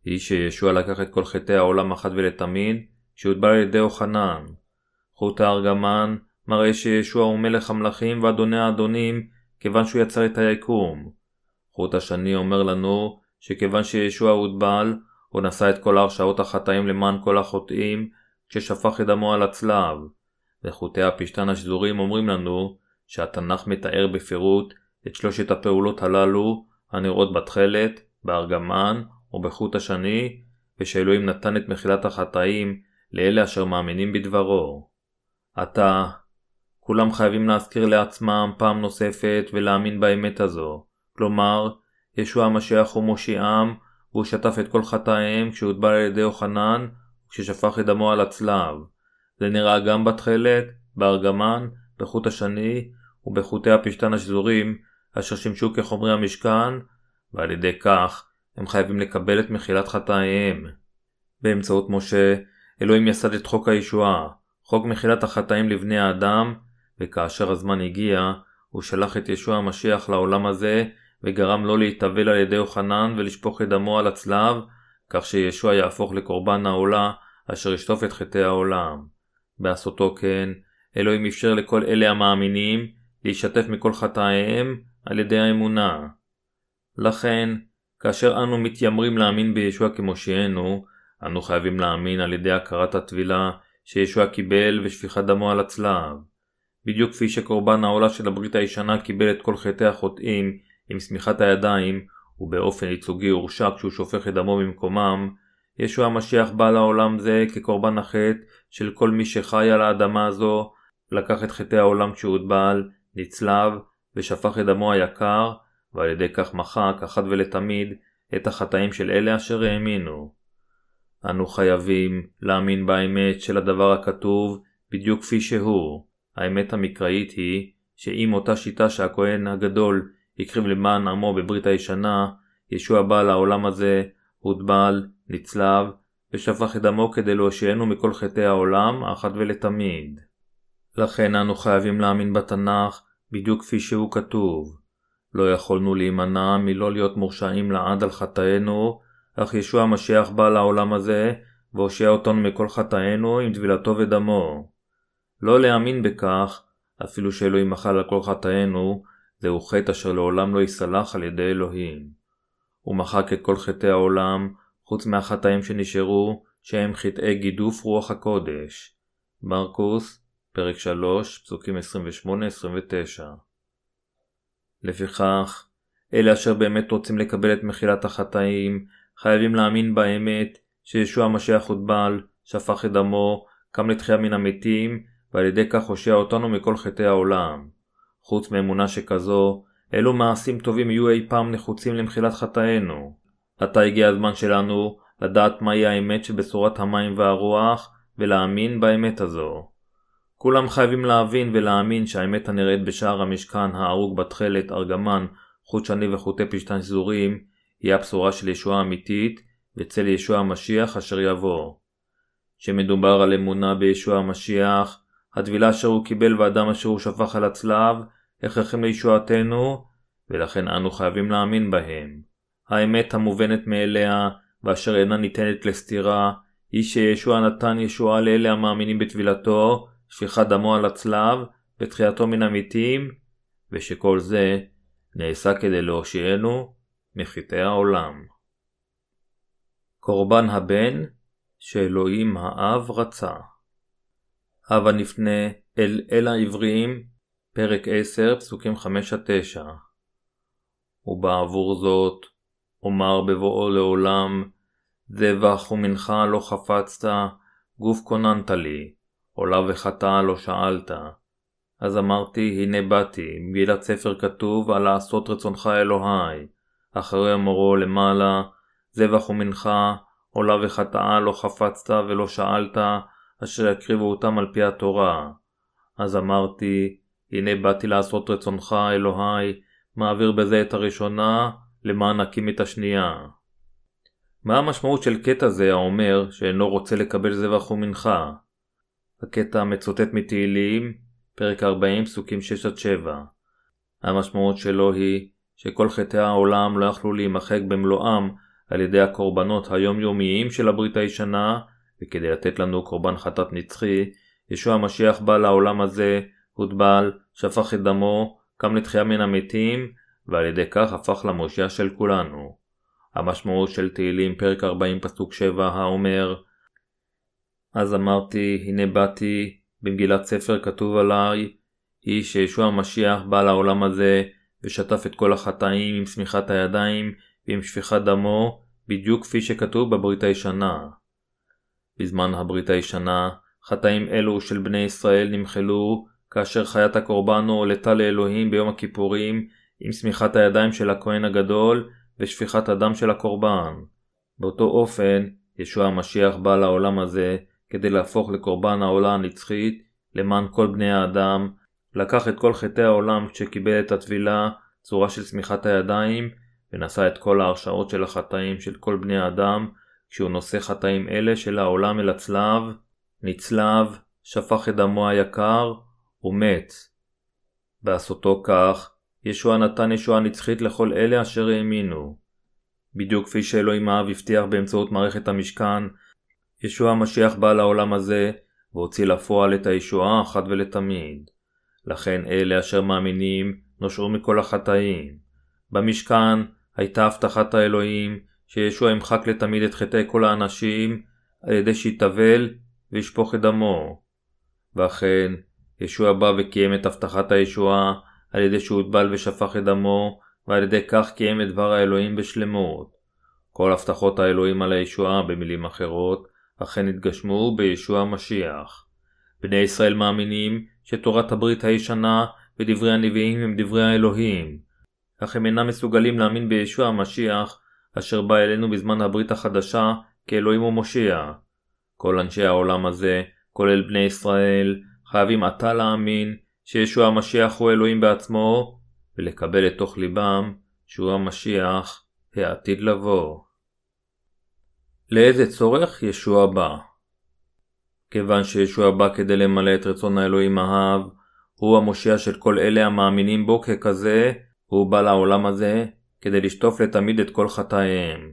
היא שישוע לקח את כל חטאי העולם אחת ולתמיד, שהוטבל על ידי אוחנן. חוט הארגמן מראה שישוע הוא מלך המלכים ואדוני האדונים, כיוון שהוא יצר את היקום. חוט השני אומר לנו, שכיוון שישוע הוטבל, הוא נשא את כל הרשעות החטאים למען כל החוטאים, כששפך את דמו על הצלב. וחוטי הפשתן השזורים אומרים לנו, שהתנ"ך מתאר בפירוט את שלושת הפעולות הללו, הנראות בתכלת, בארגמן ובחוט השני, ושאלוהים נתן את מחילת החטאים לאלה אשר מאמינים בדברו. עתה, כולם חייבים להזכיר לעצמם פעם נוספת ולהאמין באמת הזו. כלומר, ישוע המשיח הוא מושיעם, והוא שטף את כל חטאיהם כשהוטבל על ידי יוחנן, וכששפך את דמו על הצלב. זה נראה גם בתכלת, בארגמן, בחוט השני, ובחוטי הפשתן השזורים, אשר שימשו כחומרי המשכן, ועל ידי כך הם חייבים לקבל את מחילת חטאיהם. באמצעות משה, אלוהים יסד את חוק הישועה, חוק מחילת החטאים לבני האדם, וכאשר הזמן הגיע, הוא שלח את ישוע המשיח לעולם הזה, וגרם לו להתאבל על ידי יוחנן ולשפוך את דמו על הצלב, כך שישוע יהפוך לקורבן העולה, אשר ישטוף את חטאי העולם. בעשותו כן, אלוהים אפשר לכל אלה המאמינים להשתתף מכל חטאיהם על ידי האמונה. לכן, כאשר אנו מתיימרים להאמין בישוע כמושיענו, אנו חייבים להאמין על ידי הכרת הטבילה שישוע קיבל ושפיכת דמו על הצלב. בדיוק כפי שקורבן העולה של הברית הישנה קיבל את כל חטאי החוטאים עם שמיכת הידיים, ובאופן ייצוגי הורשע כשהוא שופך את דמו במקומם, ישוע המשיח בא לעולם זה כקורבן החטא של כל מי שחי על האדמה הזו, לקח את חטאי העולם כשהוא הוטבל, נצלב ושפך את דמו היקר, ועל ידי כך מחק אחת ולתמיד את החטאים של אלה אשר האמינו. אנו חייבים להאמין באמת של הדבר הכתוב בדיוק כפי שהוא. האמת המקראית היא שאם אותה שיטה שהכהן הגדול הקריב למען עמו בברית הישנה, ישוע בא לעולם הזה, הוטבל, נצלב, ושפך את דמו כדי להושיענו מכל חטאי העולם, אחת ולתמיד. לכן אנו חייבים להאמין בתנ"ך בדיוק כפי שהוא כתוב. לא יכולנו להימנע מלא להיות מורשעים לעד על חטאינו, אך ישוע המשיח בא לעולם הזה, והושיע אותנו מכל חטאינו עם טבילתו ודמו. לא להאמין בכך, אפילו שאלוהים מחל על כל חטאינו, זהו חטא אשר לעולם לא ייסלח על ידי אלוהים. הוא מחק את כל חטאי העולם, חוץ מהחטאים שנשארו, שהם חטאי גידוף רוח הקודש. מרקוס, פרק 3, פסוקים 28-29 לפיכך, אלה אשר באמת רוצים לקבל את מחילת החטאים, חייבים להאמין באמת שישוע המשיח הוטבל, שפך את דמו, קם לתחייה מן המתים, ועל ידי כך הושע אותנו מכל חטאי העולם. חוץ מאמונה שכזו, אילו מעשים טובים יהיו אי פעם נחוצים למחילת חטאינו. עתה הגיע הזמן שלנו לדעת מהי האמת שבשורת המים והרוח, ולהאמין באמת הזו. כולם חייבים להבין ולהאמין שהאמת הנראית בשער המשכן ההרוג בתכלת, ארגמן, חוט שני וחוטי פשתן שזורים, היא הבשורה של ישועה אמיתית, וצל ישוע המשיח אשר יבוא. כשמדובר על אמונה בישוע המשיח, הטבילה אשר הוא קיבל והדם אשר הוא שפך על הצלב, הכרחים לישועתנו, ולכן אנו חייבים להאמין בהם. האמת המובנת מאליה, ואשר אינה ניתנת לסתירה, היא שישוע נתן ישועה לאלה המאמינים בטבילתו, שפיכת דמו על הצלב, ותחייתו מן המתים, ושכל זה נעשה כדי להושיענו מחטאי העולם. קורבן הבן שאלוהים האב רצה. הבה נפנה אל אל העבריים, פרק 10, פסוקים 5-9. ובעבור זאת, אומר בבואו לעולם, זבח ומנחה לא חפצת, גוף כוננת לי, עולה וחטאה לא שאלת. אז אמרתי, הנה באתי, מגילת ספר כתוב על לעשות רצונך אלוהי. אחרי אמורו למעלה, זבח ומנחה, עולה וחטאה לא חפצת ולא שאלת, אשר יקריבו אותם על פי התורה. אז אמרתי, הנה באתי לעשות רצונך, אלוהי, מעביר בזה את הראשונה, למען נקים את השנייה. מה המשמעות של קטע זה האומר שאינו רוצה לקבל זבח ומנחה? הקטע מצוטט מתהילים, פרק 40, פסוקים 6-7. המשמעות שלו היא שכל חטאי העולם לא יכלו להימחק במלואם על ידי הקורבנות היומיומיים של הברית הישנה, וכדי לתת לנו קורבן חטאת נצחי, ישוע המשיח בא לעולם הזה, הוטבל, שפך את דמו, קם לתחייה מן המתים, ועל ידי כך הפך למושיע של כולנו. המשמעות של תהילים פרק 40 פסוק 7 האומר אז אמרתי הנה באתי במגילת ספר כתוב עליי היא שישוע המשיח בא לעולם הזה ושטף את כל החטאים עם שמיכת הידיים ועם שפיכת דמו בדיוק כפי שכתוב בברית הישנה. בזמן הברית הישנה חטאים אלו של בני ישראל נמחלו כאשר חיית הקורבן הועלתה לאלוהים ביום הכיפורים עם שמיכת הידיים של הכהן הגדול ושפיכת הדם של הקורבן. באותו אופן, ישוע המשיח בא לעולם הזה כדי להפוך לקורבן העולה הנצחית למען כל בני האדם, לקח את כל חטאי העולם כשקיבל את הטבילה, צורה של שמיכת הידיים, ונשא את כל ההרשאות של החטאים של כל בני האדם, כשהוא נושא חטאים אלה של העולם אל הצלב, נצלב, שפך את דמו היקר, ומת. בעשותו כך, ישוע נתן ישועה נצחית לכל אלה אשר האמינו. בדיוק כפי שאלוהים האב הבטיח באמצעות מערכת המשכן, ישוע המשיח בא לעולם הזה, והוציא לפועל את הישועה אחת ולתמיד. לכן אלה אשר מאמינים נושעו מכל החטאים. במשכן הייתה הבטחת האלוהים שישוע ימחק לתמיד את חטאי כל האנשים על ידי שיטבל וישפוך את דמו. ואכן, ישוע בא וקיים את הבטחת הישועה על ידי שהוטבל ושפך את דמו, ועל ידי כך קיים את דבר האלוהים בשלמות. כל הבטחות האלוהים על הישועה, במילים אחרות, אכן התגשמו בישוע המשיח. בני ישראל מאמינים שתורת הברית הישנה ודברי הנביאים הם דברי האלוהים, אך הם אינם מסוגלים להאמין בישוע המשיח, אשר בא אלינו בזמן הברית החדשה כאלוהים ומושיע. כל אנשי העולם הזה, כולל בני ישראל, חייבים עתה להאמין שישוע המשיח הוא אלוהים בעצמו, ולקבל לתוך ליבם שהוא המשיח העתיד לבוא. לאיזה צורך ישוע בא? כיוון שישוע בא כדי למלא את רצון האלוהים אהב, הוא המושיע של כל אלה המאמינים בו ככזה, הוא בא לעולם הזה כדי לשטוף לתמיד את כל חטאיהם.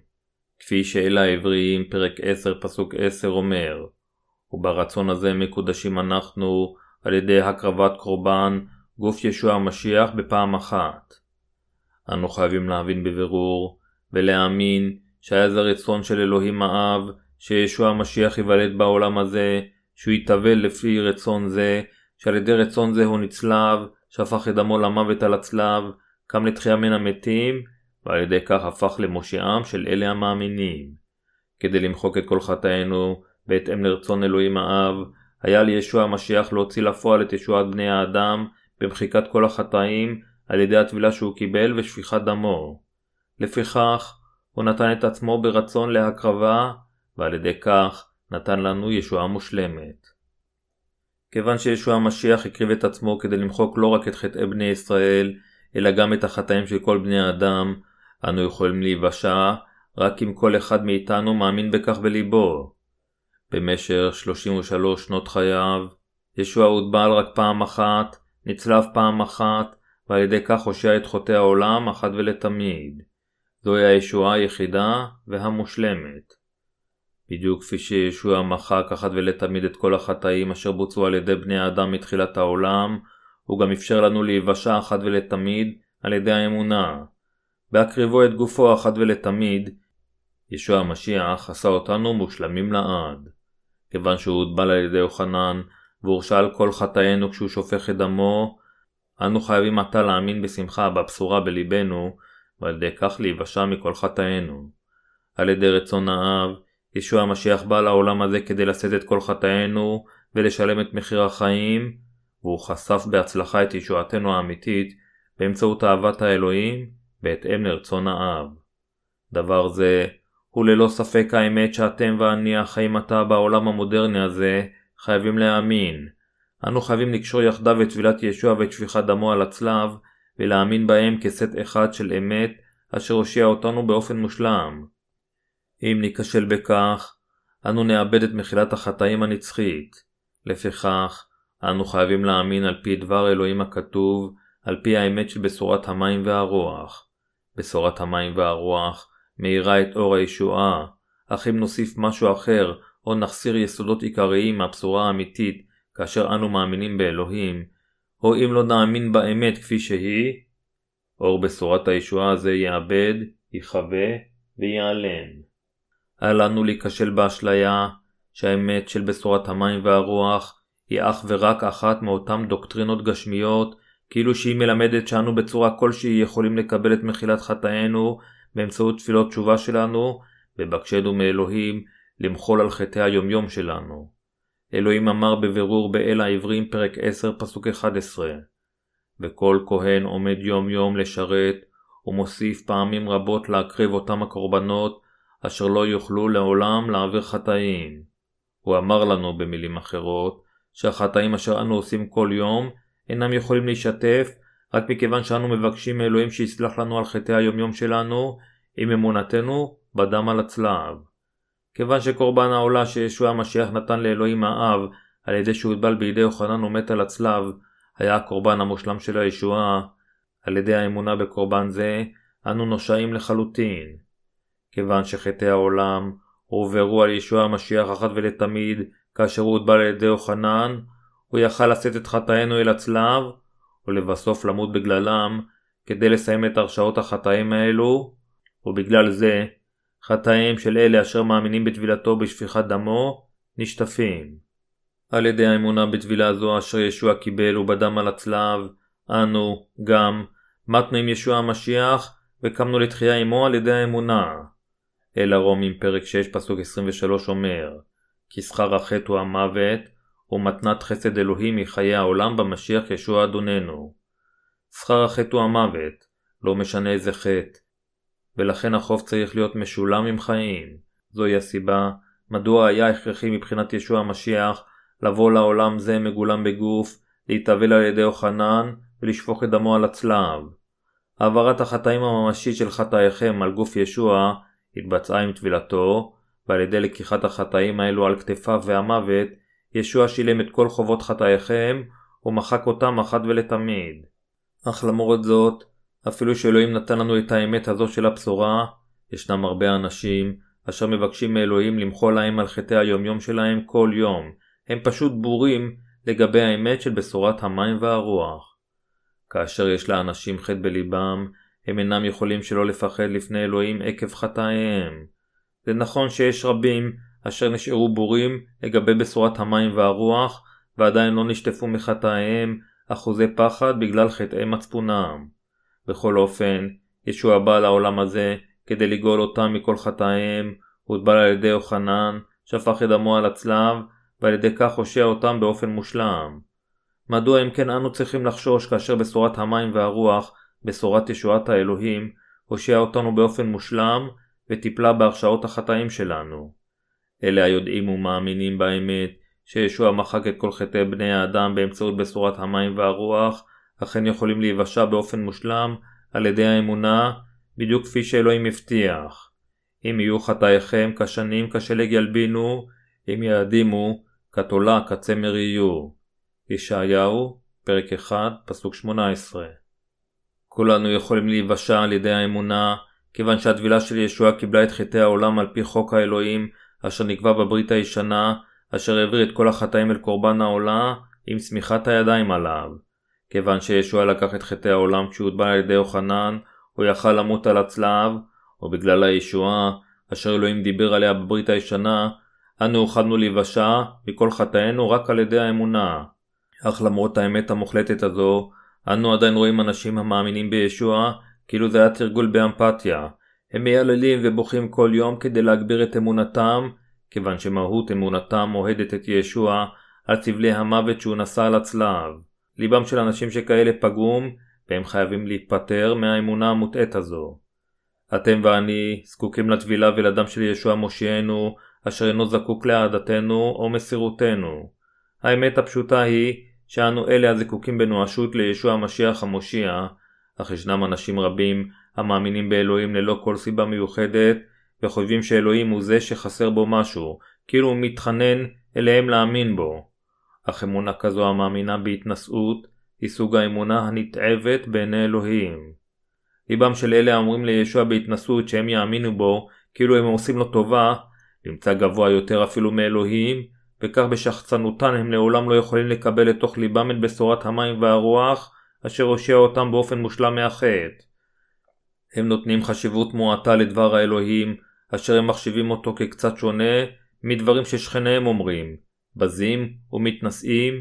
כפי שאלה העבריים פרק 10 פסוק 10 אומר, וברצון הזה מקודשים אנחנו על ידי הקרבת קורבן גוף ישוע המשיח בפעם אחת. אנו חייבים להבין בבירור ולהאמין שהיה זה רצון של אלוהים האב שישוע המשיח ייוולד בעולם הזה, שהוא יתאבל לפי רצון זה, שעל ידי רצון זה הוא נצלב, שהפך את דמו למוות על הצלב, קם לתחייה מן המתים, ועל ידי כך הפך למושיעם של אלה המאמינים. כדי למחוק את כל חטאינו, בהתאם לרצון אלוהים האב, היה לישוע המשיח להוציא לפועל את ישועת בני האדם במחיקת כל החטאים על ידי הטבילה שהוא קיבל ושפיכת דמו. לפיכך, הוא נתן את עצמו ברצון להקרבה, ועל ידי כך נתן לנו ישועה מושלמת. כיוון שישוע המשיח הקריב את עצמו כדי למחוק לא רק את חטאי בני ישראל, אלא גם את החטאים של כל בני האדם, אנו יכולים להיוושע רק אם כל אחד מאיתנו מאמין בכך בליבו. במשך 33 שנות חייו, ישוע הוטבל רק פעם אחת, נצלב פעם אחת, ועל ידי כך הושע את חוטאי העולם אחת ולתמיד. זוהי הישועה היחידה והמושלמת. בדיוק כפי שישוע מחק אחת ולתמיד את כל החטאים אשר בוצעו על ידי בני האדם מתחילת העולם, הוא גם אפשר לנו להיוושע אחת ולתמיד על ידי האמונה. בהקריבו את גופו אחת ולתמיד, ישוע המשיח עשה אותנו מושלמים לעד. כיוון שהוא הוטבל על ידי יוחנן, והורשע על כל חטאינו כשהוא שופך את דמו, אנו חייבים עתה להאמין בשמחה בבשורה בליבנו, ועל ידי כך להיוושע מכל חטאינו. על ידי רצון האב, ישוע המשיח בא לעולם הזה כדי לשאת את כל חטאינו ולשלם את מחיר החיים, והוא חשף בהצלחה את ישועתנו האמיתית באמצעות אהבת האלוהים בהתאם לרצון האב. דבר זה הוא ללא ספק האמת שאתם ואני החיים עתה בעולם המודרני הזה חייבים להאמין. אנו חייבים לקשור יחדיו את טבילת ישוע ואת שפיכת דמו על הצלב ולהאמין בהם כסט אחד של אמת אשר הושיע אותנו באופן מושלם. אם ניכשל בכך, אנו נאבד את מחילת החטאים הנצחית. לפיכך, אנו חייבים להאמין על פי דבר אלוהים הכתוב, על פי האמת של בשורת המים והרוח. בשורת המים והרוח מאירה את אור הישועה, אך אם נוסיף משהו אחר, או נחסיר יסודות עיקריים מהבשורה האמיתית, כאשר אנו מאמינים באלוהים, או אם לא נאמין באמת כפי שהיא, אור בשורת הישועה הזה יאבד, יכבה וייעלם. אל לנו להיכשל באשליה שהאמת של בשורת המים והרוח היא אך ורק אחת מאותן דוקטרינות גשמיות, כאילו שהיא מלמדת שאנו בצורה כלשהי יכולים לקבל את מחילת חטאינו באמצעות תפילות תשובה שלנו, ובקשנו מאלוהים למחול על חטאי היומיום שלנו. אלוהים אמר בבירור באל העברים פרק 10 פסוק 11 וכל כהן עומד יום יום לשרת, ומוסיף פעמים רבות להקריב אותם הקורבנות, אשר לא יוכלו לעולם להעביר חטאים. הוא אמר לנו במילים אחרות, שהחטאים אשר אנו עושים כל יום, אינם יכולים להשתף, רק מכיוון שאנו מבקשים מאלוהים שיסלח לנו על חטאי היומיום שלנו, עם אמונתנו בדם על הצלב. כיוון שקורבן העולה שישוע המשיח נתן לאלוהים האב, על ידי שהוטבל בידי יוחנן ומת על הצלב, היה הקורבן המושלם של הישועה, על ידי האמונה בקורבן זה, אנו נושעים לחלוטין. כיוון שחטאי העולם הועברו על ישוע המשיח אחת ולתמיד, כאשר הוא הוטבל על ידי יוחנן, הוא יכל לשאת את חטאינו אל הצלב, ולבסוף למות בגללם, כדי לסיים את הרשעות החטאים האלו, ובגלל זה, חטאים של אלה אשר מאמינים בטבילתו בשפיכת דמו, נשטפים. על ידי האמונה בטבילה זו אשר ישוע קיבל ובדם על הצלב, אנו, גם, מתנו עם ישוע המשיח, וקמנו לתחייה עמו על ידי האמונה. אל הרומים פרק 6 פסוק 23 אומר כי שכר החטא הוא המוות ומתנת חסד אלוהים מחיי העולם במשיח ישוע אדוננו. שכר החטא הוא המוות, לא משנה איזה חטא. ולכן החוב צריך להיות משולם עם חיים. זוהי הסיבה מדוע היה הכרחי מבחינת ישוע המשיח לבוא לעולם זה מגולם בגוף, להתאבל על ידי יוחנן ולשפוך את דמו על הצלב. העברת החטאים הממשית של חטאיכם על גוף ישוע התבצעה עם טבילתו, ועל ידי לקיחת החטאים האלו על כתפיו והמוות, ישוע שילם את כל חובות חטאיכם, ומחק אותם אחת ולתמיד. אך למרות זאת, אפילו שאלוהים נתן לנו את האמת הזו של הבשורה, ישנם הרבה אנשים אשר מבקשים מאלוהים למחול להם על חטאי היומיום שלהם כל יום. הם פשוט בורים לגבי האמת של בשורת המים והרוח. כאשר יש לאנשים חטא בליבם, הם אינם יכולים שלא לפחד לפני אלוהים עקב חטאיהם. זה נכון שיש רבים אשר נשארו בורים לגבי בשורת המים והרוח, ועדיין לא נשטפו מחטאיהם אחוזי פחד בגלל חטאי מצפונם. בכל אופן, ישוע בא לעולם הזה כדי לגאול אותם מכל חטאיהם, הוטבל על ידי יוחנן, שפך את דמו על הצלב, ועל ידי כך הושע אותם באופן מושלם. מדוע אם כן אנו צריכים לחשוש כאשר בשורת המים והרוח, בשורת ישועת האלוהים, הושיע אותנו באופן מושלם, וטיפלה בהרשאות החטאים שלנו. אלה היודעים ומאמינים באמת, שישוע מחק את כל חטאי בני האדם באמצעות בשורת המים והרוח, אכן יכולים להיוושע באופן מושלם על ידי האמונה, בדיוק כפי שאלוהים הבטיח. אם יהיו חטאיכם כשנים כשלג ילבינו, אם יעדימו, כתולה כצמר יהיו. ישעיהו, פרק 1, פסוק 18. כולנו יכולים להיוושע על ידי האמונה, כיוון שהטבילה של ישוע קיבלה את חטאי העולם על פי חוק האלוהים, אשר נקבע בברית הישנה, אשר העביר את כל החטאים אל קורבן העולה, עם שמיכת הידיים עליו. כיוון שישוע לקח את חטאי העולם כשהוטבע על ידי יוחנן, הוא יכל למות על הצלב, או בגלל הישועה, אשר אלוהים דיבר עליה בברית הישנה, אנו אוכלנו להיוושע מכל חטאינו רק על ידי האמונה. אך למרות האמת המוחלטת הזו, אנו עדיין רואים אנשים המאמינים בישוע כאילו זה היה תרגול באמפתיה. הם מייללים ובוכים כל יום כדי להגביר את אמונתם, כיוון שמהות אמונתם אוהדת את ישוע על סבלי המוות שהוא נשא על הצלב. ליבם של אנשים שכאלה פגום, והם חייבים להתפטר מהאמונה המוטעית הזו. אתם ואני זקוקים לטבילה ולדם של ישוע מושיענו, אשר אינו זקוק לאהדתנו או מסירותנו. האמת הפשוטה היא שאנו אלה הזקוקים בנואשות לישוע המשיח המושיע, אך ישנם אנשים רבים המאמינים באלוהים ללא כל סיבה מיוחדת, וחושבים שאלוהים הוא זה שחסר בו משהו, כאילו הוא מתחנן אליהם להאמין בו. אך אמונה כזו המאמינה בהתנשאות, היא סוג האמונה הנתעבת בעיני אלוהים. ליבם של אלה האומרים לישוע בהתנשאות שהם יאמינו בו, כאילו הם עושים לו טובה, נמצא גבוה יותר אפילו מאלוהים, וכך בשחצנותן הם לעולם לא יכולים לקבל לתוך ליבם את בשורת המים והרוח, אשר הושיע אותם באופן מושלם מהחטא. הם נותנים חשיבות מועטה לדבר האלוהים, אשר הם מחשיבים אותו כקצת שונה מדברים ששכניהם אומרים, בזים ומתנשאים,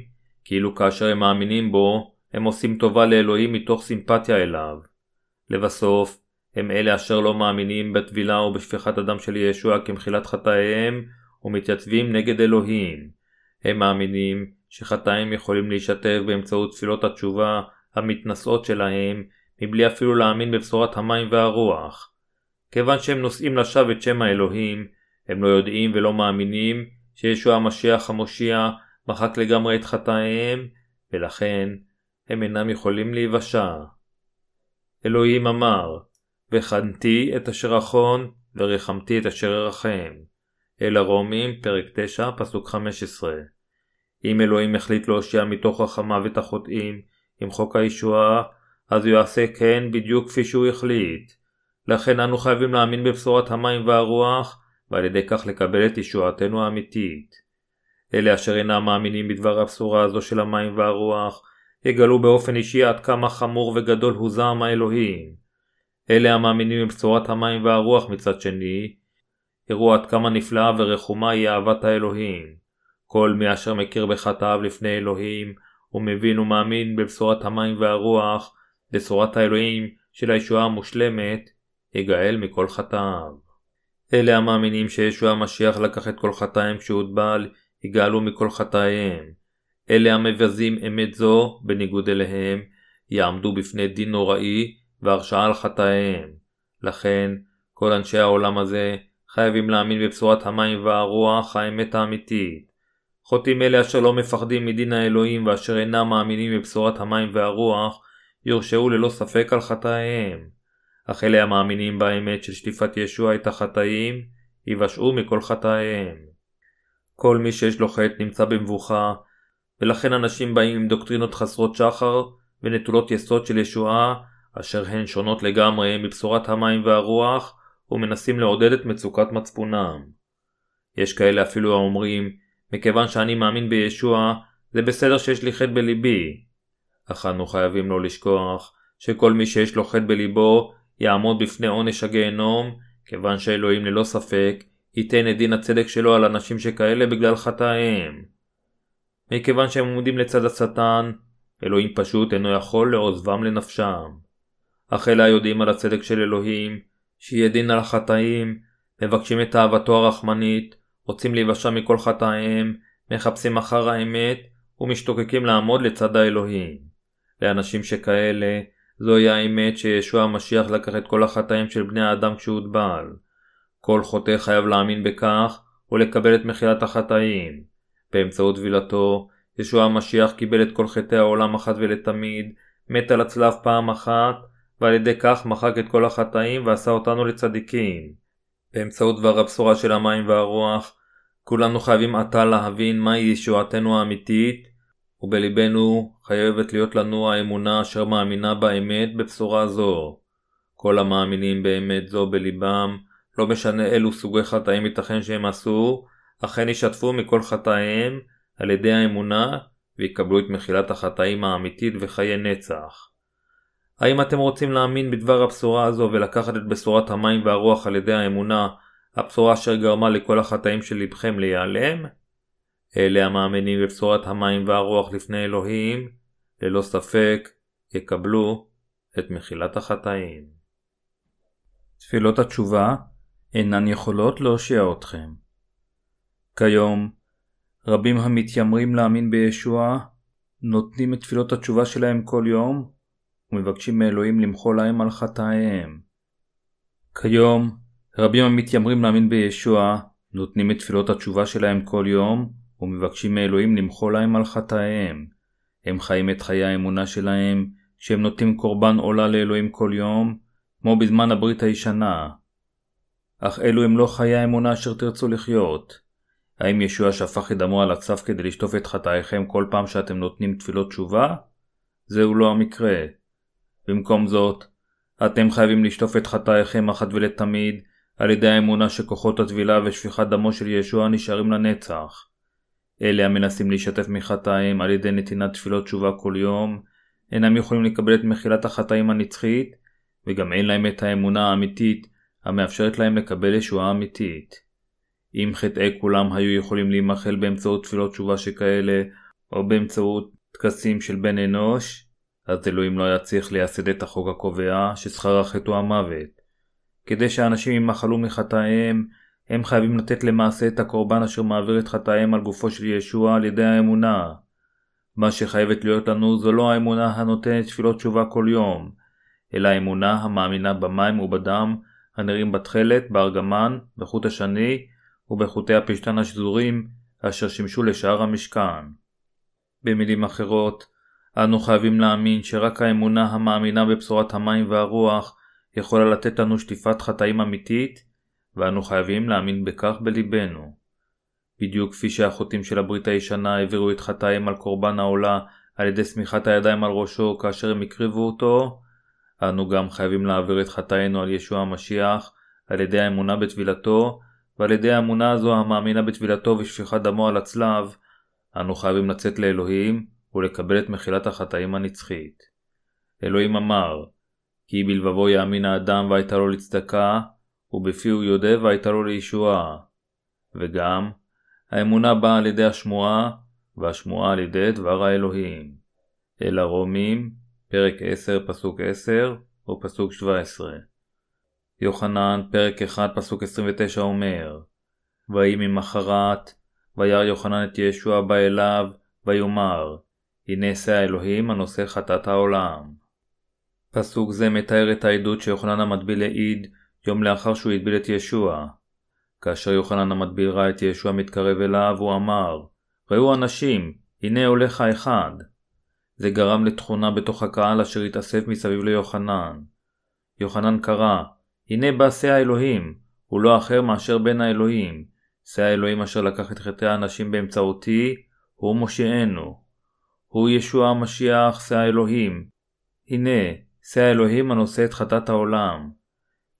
כאילו כאשר הם מאמינים בו, הם עושים טובה לאלוהים מתוך סימפתיה אליו. לבסוף, הם אלה אשר לא מאמינים בטבילה או בשפיכת הדם של ישוע כמחילת חטאיהם, ומתייצבים נגד אלוהים. הם מאמינים שחטאים יכולים להישטף באמצעות תפילות התשובה המתנשאות שלהם, מבלי אפילו להאמין בבשורת המים והרוח. כיוון שהם נושאים לשווא את שם האלוהים, הם לא יודעים ולא מאמינים שישוע המשיח המושיע מחק לגמרי את חטאיהם, ולכן הם אינם יכולים להיוושע. אלוהים אמר, וחנתי את אשר אחון, ורחמתי את אשר ארחם. אל הרומים, פרק 9, פסוק 15. אם אלוהים החליט להושיע מתוך החמוות החוטאים עם חוק הישועה, אז הוא יעשה כן בדיוק כפי שהוא החליט. לכן אנו חייבים להאמין בבשורת המים והרוח, ועל ידי כך לקבל את ישועתנו האמיתית. אלה אשר אינם מאמינים בדבר הבשורה הזו של המים והרוח, יגלו באופן אישי עד כמה חמור וגדול הוא זעם האלוהים. אלה המאמינים בבשורת המים והרוח מצד שני, יראו עד כמה נפלאה ורחומה היא אהבת האלוהים. כל מי אשר מכיר בחטאיו לפני אלוהים, ומבין ומאמין בבשורת המים והרוח, בשורת האלוהים של הישועה המושלמת, יגאל מכל חטאיו. אלה המאמינים שישוע המשיח לקח את כל חטאיהם כשהוטבל, יגאלו מכל חטאיהם. אלה המבזים אמת זו, בניגוד אליהם, יעמדו בפני דין נוראי והרשעה על חטאיהם. לכן, כל אנשי העולם הזה חייבים להאמין בבשורת המים והרוח, האמת האמיתית. חוטאים אלה אשר לא מפחדים מדין האלוהים ואשר אינם מאמינים בבשורת המים והרוח, יורשעו ללא ספק על חטאיהם. אך אלה המאמינים באמת של שטיפת ישוע את החטאים, יבשעו מכל חטאיהם. כל מי שיש לו חטא נמצא במבוכה, ולכן אנשים באים עם דוקטרינות חסרות שחר ונטולות יסוד של ישועה, אשר הן שונות לגמרי מבשורת המים והרוח, ומנסים לעודד את מצוקת מצפונם. יש כאלה אפילו האומרים, מכיוון שאני מאמין בישוע, זה בסדר שיש לי חטא בליבי. אך אנו חייבים לא לשכוח, שכל מי שיש לו חטא בליבו, יעמוד בפני עונש הגיהנום, כיוון שאלוהים ללא ספק, ייתן את דין הצדק שלו על אנשים שכאלה בגלל חטאיהם. מכיוון שהם עומדים לצד השטן, אלוהים פשוט אינו יכול לעוזבם לנפשם. אך אלה היודעים על הצדק של אלוהים, שיהיה דין על החטאים, מבקשים את אהבתו הרחמנית, רוצים להיוושע מכל חטאיהם, מחפשים אחר האמת, ומשתוקקים לעמוד לצד האלוהים. לאנשים שכאלה, זוהי האמת שישוע המשיח לקח את כל החטאים של בני האדם כשהוטבל. כל חוטא חייב להאמין בכך, ולקבל את מחילת החטאים. באמצעות טבילתו, ישוע המשיח קיבל את כל חטאי העולם אחת ולתמיד, מת על הצלב פעם אחת, ועל ידי כך מחק את כל החטאים ועשה אותנו לצדיקים. באמצעות דבר הבשורה של המים והרוח, כולנו חייבים עתה להבין מהי ישועתנו האמיתית, ובלבנו חייבת להיות לנו האמונה אשר מאמינה באמת בבשורה זו. כל המאמינים באמת זו בליבם, לא משנה אילו סוגי חטאים ייתכן שהם עשו, אכן ישתפו מכל חטאיהם על ידי האמונה ויקבלו את מחילת החטאים האמיתית וחיי נצח. האם אתם רוצים להאמין בדבר הבשורה הזו ולקחת את בשורת המים והרוח על ידי האמונה, הבשורה אשר גרמה לכל החטאים של לבכם להיעלם? אלה המאמינים בבשורת המים והרוח לפני אלוהים, ללא ספק יקבלו את מחילת החטאים. תפילות התשובה אינן יכולות להושיע אתכם. כיום, רבים המתיימרים להאמין בישוע, נותנים את תפילות התשובה שלהם כל יום, ומבקשים מאלוהים למחול להם על חטאיהם. כיום, רבים המתיימרים להאמין בישוע, נותנים את תפילות התשובה שלהם כל יום, ומבקשים מאלוהים למחול להם על חטאיהם. הם חיים את חיי האמונה שלהם, כשהם נותנים קורבן עולה לאלוהים כל יום, כמו בזמן הברית הישנה. אך אלו הם לא חיי האמונה אשר תרצו לחיות. האם ישוע שפך את דמו על הצף כדי לשטוף את חטאיכם כל פעם שאתם נותנים תפילות תשובה? זהו לא המקרה. במקום זאת, אתם חייבים לשטוף את חטאיכם אחת ולתמיד על ידי האמונה שכוחות הטבילה ושפיכת דמו של ישוע נשארים לנצח. אלה המנסים להשתף מחטאים על ידי נתינת תפילות תשובה כל יום, אינם יכולים לקבל את מחילת החטאים הנצחית, וגם אין להם את האמונה האמיתית המאפשרת להם לקבל ישועה אמיתית. אם חטאי כולם היו יכולים להימחל באמצעות תפילות תשובה שכאלה, או באמצעות טקסים של בן אנוש, אז אלוהים לא היה צריך לייסד את החוק הקובע ששכר החטא הוא המוות. כדי שאנשים ימחלו מחטאיהם, הם חייבים לתת למעשה את הקורבן אשר מעביר את חטאיהם על גופו של ישוע על ידי האמונה. מה שחייבת להיות לנו זו לא האמונה הנותנת תפילות תשובה כל יום, אלא האמונה המאמינה במים ובדם הנראים בתכלת, בארגמן, בחוט השני ובחוטי הפשתן השזורים אשר שימשו לשאר המשכן. במילים אחרות, אנו חייבים להאמין שרק האמונה המאמינה בבשורת המים והרוח יכולה לתת לנו שטיפת חטאים אמיתית, ואנו חייבים להאמין בכך בליבנו. בדיוק כפי שהחוטאים של הברית הישנה העבירו את חטאים על קורבן העולה על ידי סמיכת הידיים על ראשו כאשר הם הקריבו אותו, אנו גם חייבים להעביר את חטאינו על ישוע המשיח על ידי האמונה בטבילתו, ועל ידי האמונה הזו המאמינה בטבילתו ושפיכת דמו על הצלב, אנו חייבים לצאת לאלוהים ולקבל את מחילת החטאים הנצחית. אלוהים אמר, כי בלבבו יאמין האדם והייתה לו לצדקה, ובפיהו יודה והייתה לו לישועה. וגם, האמונה באה על ידי השמועה, והשמועה על ידי דבר האלוהים. אל הרומים, פרק 10 פסוק 10 ופסוק 17. יוחנן, פרק 1 פסוק 29 אומר ויהי ממחרת, וירא יוחנן את ישוע בא אליו, ויאמר הנה שא האלוהים הנושא חטאת העולם. פסוק זה מתאר את העדות שיוחנן המטביל העיד יום לאחר שהוא הטביל את ישוע. כאשר יוחנן המטביל ראה את ישוע מתקרב אליו, הוא אמר, ראו אנשים, הנה הולך האחד. זה גרם לתכונה בתוך הקהל אשר התאסף מסביב ליוחנן. יוחנן קרא, הנה בא שא האלוהים, הוא לא אחר מאשר בן האלוהים. שא האלוהים אשר לקח את חטאי האנשים באמצעותי, הוא מושיענו. הוא ישוע המשיח, שא האלוהים. הנה, שא האלוהים הנושא את חטאת העולם.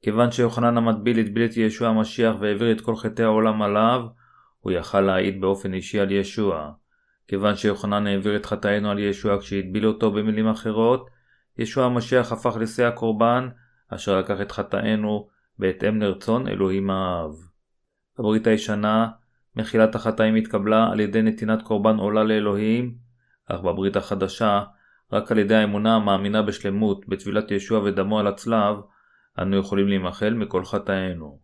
כיוון שיוחנן המטביל הטביל את ישוע המשיח והעביר את כל חטאי העולם עליו, הוא יכל להעיד באופן אישי על ישוע. כיוון שיוחנן העביר את חטאינו על ישוע כשהטביל אותו במילים אחרות, ישוע המשיח הפך לשא הקורבן, אשר לקח את חטאינו בהתאם לרצון אלוהים האב. בברית הישנה, מחילת החטאים התקבלה על ידי נתינת קורבן עולה לאלוהים, אך בברית החדשה, רק על ידי האמונה המאמינה בשלמות בטבילת ישוע ודמו על הצלב, אנו יכולים להימחל מכל חטאינו.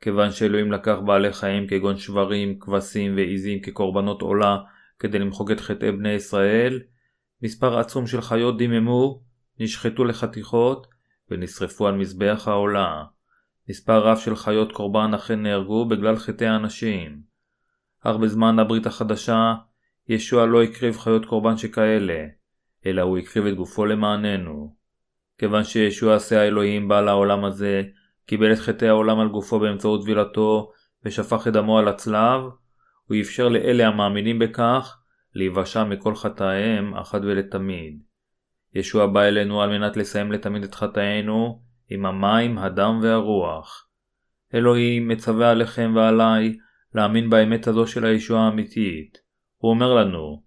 כיוון שאלוהים לקח בעלי חיים כגון שברים, כבשים ועיזים כקורבנות עולה כדי למחוק את חטאי בני ישראל, מספר עצום של חיות דיממו, נשחטו לחתיכות ונשרפו על מזבח העולה. מספר רב של חיות קורבן אכן נהרגו בגלל חטאי האנשים. אך בזמן הברית החדשה, ישוע לא הקריב חיות קורבן שכאלה, אלא הוא הקריב את גופו למעננו. כיוון שישוע עשה האלוהים בעל העולם הזה, קיבל את חטאי העולם על גופו באמצעות טבילתו, ושפך את דמו על הצלב, הוא אפשר לאלה המאמינים בכך, להיוושע מכל חטאיהם אחת ולתמיד. ישוע בא אלינו על מנת לסיים לתמיד את חטאינו, עם המים, הדם והרוח. אלוהים מצווה עליכם ועליי להאמין באמת הזו של הישועה האמיתית. הוא אומר לנו,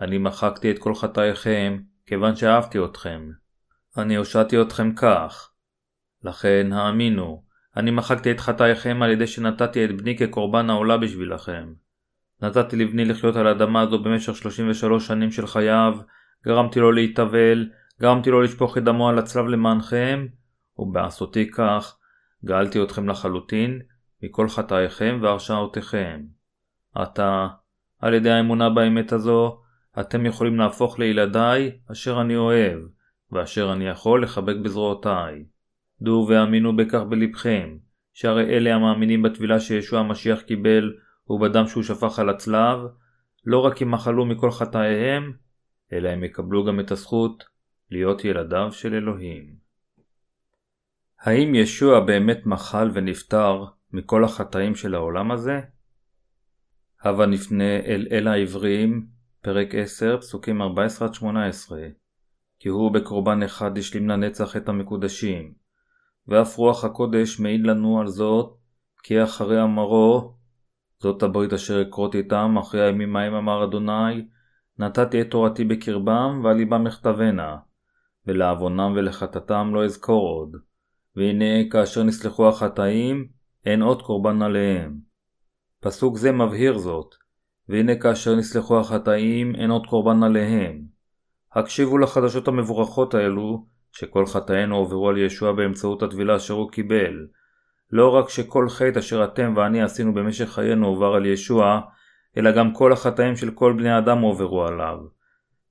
אני מחקתי את כל חטאיכם, כיוון שאהבתי אתכם. אני הושעתי אתכם כך. לכן האמינו, אני מחקתי את חטאיכם על ידי שנתתי את בני כקורבן העולה בשבילכם. נתתי לבני לחיות על האדמה הזו במשך 33 שנים של חייו, גרמתי לו להתאבל, גרמתי לו לשפוך את דמו על הצלב למענכם, ובעשותי כך, גאלתי אתכם לחלוטין מכל חטאיכם והרשעותיכם. עתה, על ידי האמונה באמת הזו, אתם יכולים להפוך לילדיי אשר אני אוהב, ואשר אני יכול לחבק בזרועותיי. דעו והאמינו בכך בלבכם, שהרי אלה המאמינים בטבילה שישוע המשיח קיבל ובדם שהוא שפך על הצלב, לא רק ימחלו מכל חטאיהם, אלא הם יקבלו גם את הזכות להיות ילדיו של אלוהים. האם ישוע באמת מחל ונפטר מכל החטאים של העולם הזה? הבה נפנה אל אל העבריים, פרק 10, פסוקים 14-18, כי הוא בקורבן אחד השלים לנצח את המקודשים, ואף רוח הקודש מעיד לנו על זאת, כי אחרי אמרו, זאת הברית אשר אכרות איתם אחרי הימים ההם אמר אדוני, נתתי את תורתי בקרבם ועל ליבם אכתבנה, ולעוונם ולחטאתם לא אזכור עוד. והנה כאשר נסלחו החטאים, אין עוד קורבן עליהם. פסוק זה מבהיר זאת, והנה כאשר נסלחו החטאים, אין עוד קורבן עליהם. הקשיבו לחדשות המבורכות האלו, שכל חטאינו עוברו על ישוע באמצעות הטבילה אשר הוא קיבל. לא רק שכל חטא אשר אתם ואני עשינו במשך חיינו עובר על ישוע, אלא גם כל החטאים של כל בני אדם הועברו עליו.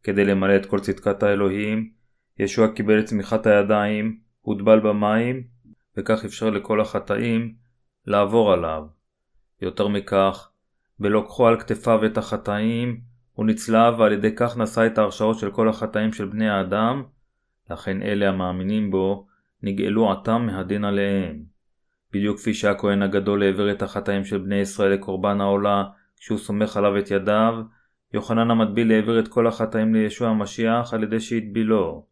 כדי למלא את כל צדקת האלוהים, ישוע קיבל את צמיחת הידיים, הוטבל במים, וכך אפשר לכל החטאים לעבור עליו. יותר מכך, בלוקחו על כתפיו את החטאים, הוא נצלב ועל ידי כך נשא את ההרשאות של כל החטאים של בני האדם, לכן אלה המאמינים בו נגאלו עתם מהדין עליהם. בדיוק כפי שהכהן הגדול העביר את החטאים של בני ישראל לקורבן העולה כשהוא סומך עליו את ידיו, יוחנן המטביל העביר את כל החטאים לישוע המשיח על ידי שהטבילו,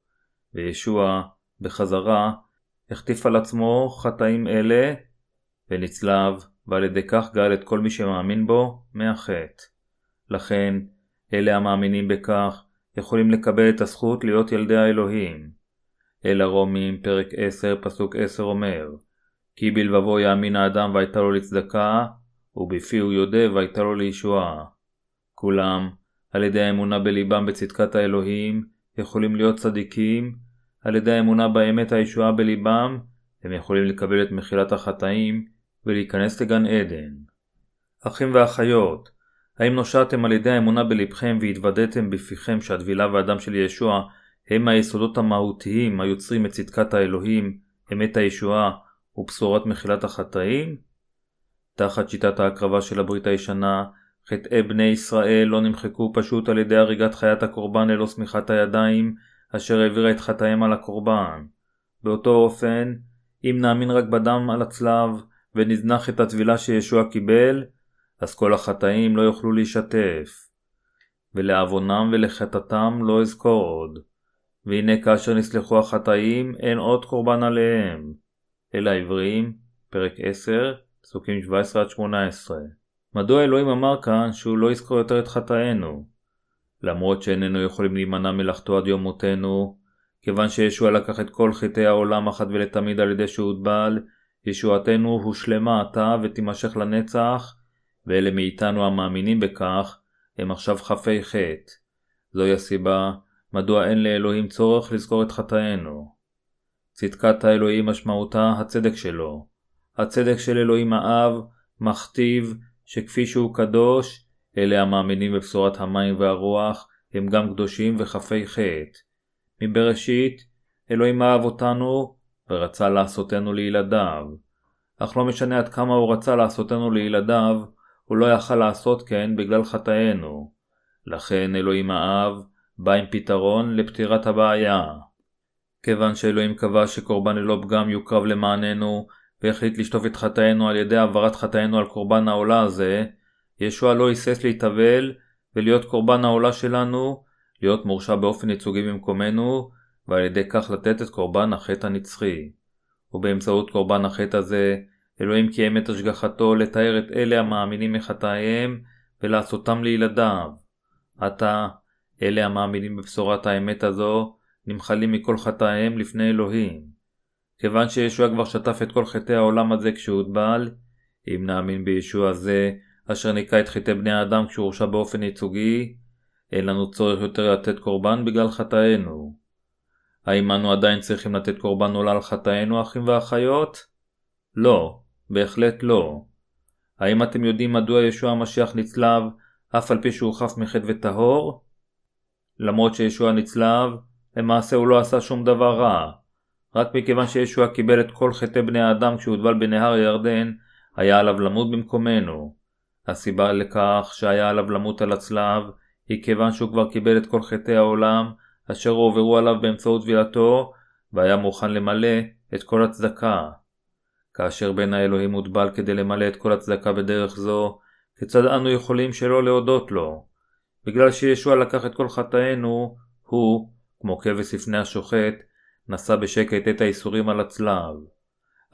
וישוע, בחזרה, החטיף על עצמו חטאים אלה, ונצלב, ועל ידי כך גאל את כל מי שמאמין בו מהחטא. לכן, אלה המאמינים בכך, יכולים לקבל את הזכות להיות ילדי האלוהים. אל הרומים, פרק 10, פסוק 10 אומר, כי בלבבו יאמין האדם והייתה לו לצדקה, ובפיהו יודה והייתה לו לישועה. כולם, על ידי האמונה בליבם בצדקת האלוהים, יכולים להיות צדיקים, על ידי האמונה באמת הישועה בליבם, הם יכולים לקבל את מחילת החטאים ולהיכנס לגן עדן. אחים ואחיות, האם נושעתם על ידי האמונה בלבכם והתוודעתם בפיכם שהטבילה והדם של ישוע הם היסודות המהותיים היוצרים את צדקת האלוהים, אמת הישועה ובשורת מחילת החטאים? תחת שיטת ההקרבה של הברית הישנה, חטאי בני ישראל לא נמחקו פשוט על ידי הריגת חיית הקורבן ללא שמיכת הידיים, אשר העבירה את חטאיהם על הקורבן. באותו אופן, אם נאמין רק בדם על הצלב, ונזנח את הטבילה שישוע קיבל, אז כל החטאים לא יוכלו להישטף. ולעוונם ולחטאתם לא אזכור עוד. והנה כאשר נסלחו החטאים, אין עוד קורבן עליהם. אל העבריים, פרק 10, פסוקים 17-18. מדוע אלוהים אמר כאן שהוא לא יזכור יותר את חטאינו? למרות שאיננו יכולים להימנע מלחטוא עד יום מותנו, כיוון שישוע לקח את כל חטאי העולם אחת ולתמיד על ידי שהוטבל, ישועתנו הושלמה עתה ותימשך לנצח, ואלה מאיתנו המאמינים בכך, הם עכשיו חפי חטא. זוהי הסיבה מדוע אין לאלוהים צורך לזכור את חטאינו. צדקת האלוהים משמעותה הצדק שלו. הצדק של אלוהים האב מכתיב שכפי שהוא קדוש, אלה המאמינים בבשורת המים והרוח הם גם קדושים וחפי חטא. מבראשית, אלוהים אהב אותנו ורצה לעשותנו לילדיו. אך לא משנה עד כמה הוא רצה לעשותנו לילדיו, הוא לא יכל לעשות כן בגלל חטאינו. לכן אלוהים האב בא עם פתרון לפתירת הבעיה. כיוון שאלוהים קבע שקורבן ללא פגם יוקרב למעננו, והחליט לשטוף את חטאינו על ידי העברת חטאינו על קורבן העולה הזה, ישוע לא היסס להתאבל ולהיות קורבן העולה שלנו, להיות מורשע באופן ייצוגי במקומנו, ועל ידי כך לתת את קורבן החטא הנצחי. ובאמצעות קורבן החטא הזה, אלוהים קיים את השגחתו לתאר את אלה המאמינים מחטאיהם ולעשותם לילדיו. עתה, אלה המאמינים בבשורת האמת הזו, נמחלים מכל חטאיהם לפני אלוהים. כיוון שישוע כבר שטף את כל חטאי העולם הזה כשהוטבל, אם נאמין בישוע זה, אשר ניקה את חטאי בני האדם כשהוא הורשע באופן ייצוגי, אין לנו צורך יותר לתת קורבן בגלל חטאינו. האם אנו עדיין צריכים לתת קורבן עולה על חטאינו, אחים ואחיות? לא, בהחלט לא. האם אתם יודעים מדוע ישוע המשיח נצלב, אף על פי שהוא חף מחטא וטהור? למרות שישוע נצלב, למעשה הוא לא עשה שום דבר רע. רק מכיוון שישוע קיבל את כל חטאי בני האדם כשהוטבל בנהר הירדן, היה עליו למות במקומנו. הסיבה לכך שהיה עליו למות על הצלב, היא כיוון שהוא כבר קיבל את כל חטאי העולם, אשר הועברו עליו באמצעות טבילתו, והיה מוכן למלא את כל הצדקה. כאשר בן האלוהים מוטבל כדי למלא את כל הצדקה בדרך זו, כיצד אנו יכולים שלא להודות לו? בגלל שישוע לקח את כל חטאינו, הוא, כמו כבש לפני השוחט, נשא בשקט את האיסורים על הצלב.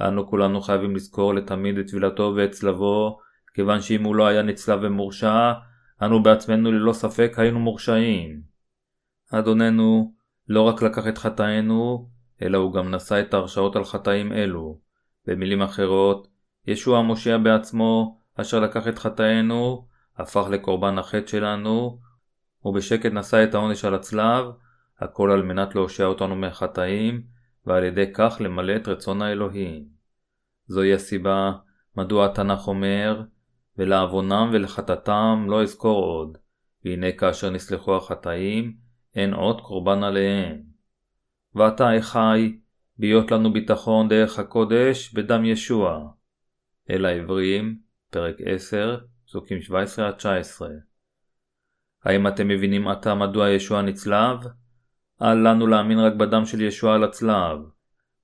אנו כולנו חייבים לזכור לתמיד את טבילתו ואת צלבו, כיוון שאם הוא לא היה נצלב ומורשע, אנו בעצמנו ללא ספק היינו מורשעים. אדוננו לא רק לקח את חטאינו, אלא הוא גם נשא את ההרשעות על חטאים אלו. במילים אחרות, ישוע המושיע בעצמו, אשר לקח את חטאינו, הפך לקורבן החטא שלנו, ובשקט נשא את העונש על הצלב, הכל על מנת להושיע אותנו מהחטאים, ועל ידי כך למלא את רצון האלוהים. זוהי הסיבה מדוע התנ"ך אומר, ולעוונם ולחטאתם לא אזכור עוד, והנה כאשר נסלחו החטאים, אין עוד קורבן עליהם. ועתה אחי, בהיות לנו ביטחון דרך הקודש בדם ישוע. אל העברים, פרק 10, פסוקים 17-19. האם אתם מבינים עתה מדוע ישוע נצלב? אל לנו להאמין רק בדם של ישוע על הצלב,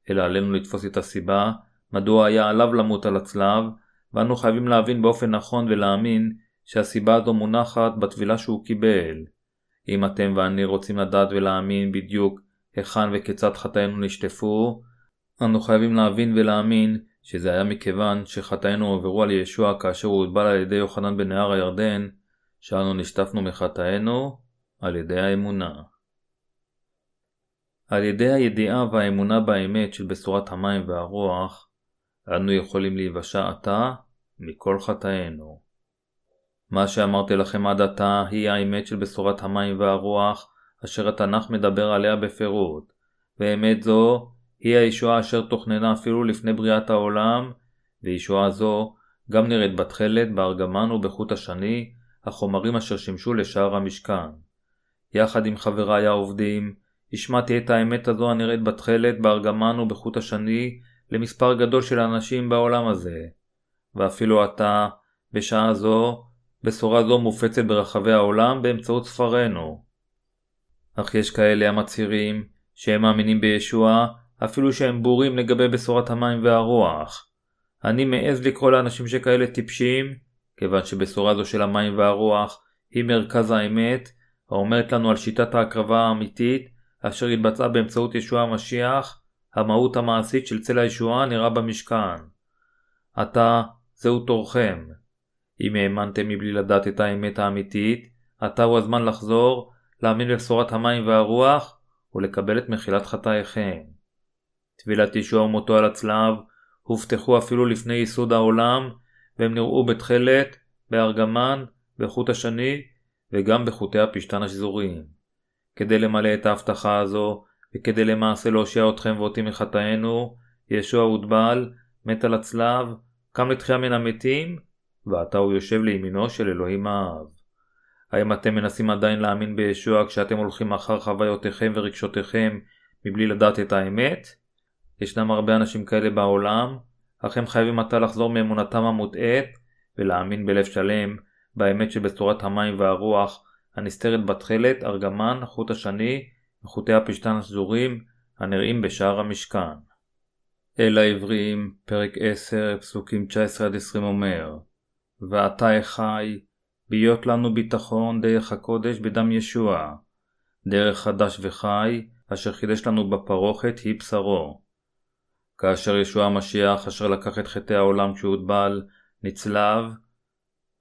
אלא עלינו לתפוס את הסיבה מדוע היה עליו למות על הצלב, ואנו חייבים להבין באופן נכון ולהאמין שהסיבה הזו מונחת בטבילה שהוא קיבל. אם אתם ואני רוצים לדעת ולהאמין בדיוק היכן וכיצד חטאינו נשטפו, אנו חייבים להבין ולהאמין שזה היה מכיוון שחטאינו הועברו על ישוע כאשר הוא הוטבל על ידי יוחנן בנהר הירדן, שאנו נשטפנו מחטאינו על ידי האמונה. על ידי הידיעה והאמונה באמת של בשורת המים והרוח, אנו יכולים להיוושע עתה מכל חטאינו. מה שאמרתי לכם עד עתה היא האמת של בשורת המים והרוח, אשר התנ"ך מדבר עליה בפירוט, ואמת זו היא הישועה אשר תוכננה אפילו לפני בריאת העולם, וישועה זו גם נראית בתכלת, בארגמן ובחוט השני, החומרים אשר שימשו לשער המשכן. יחד עם חבריי העובדים, השמעתי את האמת הזו הנראית בתכלת, בארגמן ובחוט השני, למספר גדול של אנשים בעולם הזה. ואפילו עתה, בשעה זו, בשורה זו מופצת ברחבי העולם באמצעות ספרינו. אך יש כאלה המצהירים שהם מאמינים בישוע, אפילו שהם בורים לגבי בשורת המים והרוח. אני מעז לקרוא לאנשים שכאלה טיפשים, כיוון שבשורה זו של המים והרוח היא מרכז האמת, האומרת לנו על שיטת ההקרבה האמיתית, אשר התבצעה באמצעות ישוע המשיח, המהות המעשית של צל הישועה נראה במשכן. עתה, זהו תורכם. אם האמנתם מבלי לדעת את האמת האמיתית, עתה הוא הזמן לחזור, להאמין בבשורת המים והרוח, ולקבל את מחילת חטאיכם. טבילת ישוע ומותו על הצלב הובטחו אפילו לפני ייסוד העולם, והם נראו בתכלת, בארגמן, בחוט השני, וגם בחוטי הפשתן השזוריים. כדי למלא את ההבטחה הזו, וכדי למעשה להושיע אתכם ואותי מחטאינו, ישוע הוטבל, מת על הצלב, קם לתחייה מן המתים, ועתה הוא יושב לימינו של אלוהים האב. האם אתם מנסים עדיין להאמין בישוע כשאתם הולכים אחר חוויותיכם ורגשותיכם מבלי לדעת את האמת? ישנם הרבה אנשים כאלה בעולם, אך הם חייבים עתה לחזור מאמונתם המוטעית ולהאמין בלב שלם באמת שבצורת המים והרוח הנסתרת בתכלת, ארגמן, חוט השני וחוטי הפשתן השזורים הנראים בשער המשכן. אל העבריים, פרק 10, פסוקים 19-20 אומר ועתה אחי, בהיות לנו ביטחון דרך הקודש בדם ישוע, דרך חדש וחי, אשר חידש לנו בפרוכת היא בשרו. כאשר ישוע המשיח, אשר לקח את חטאי העולם כשהוטבל, נצלב,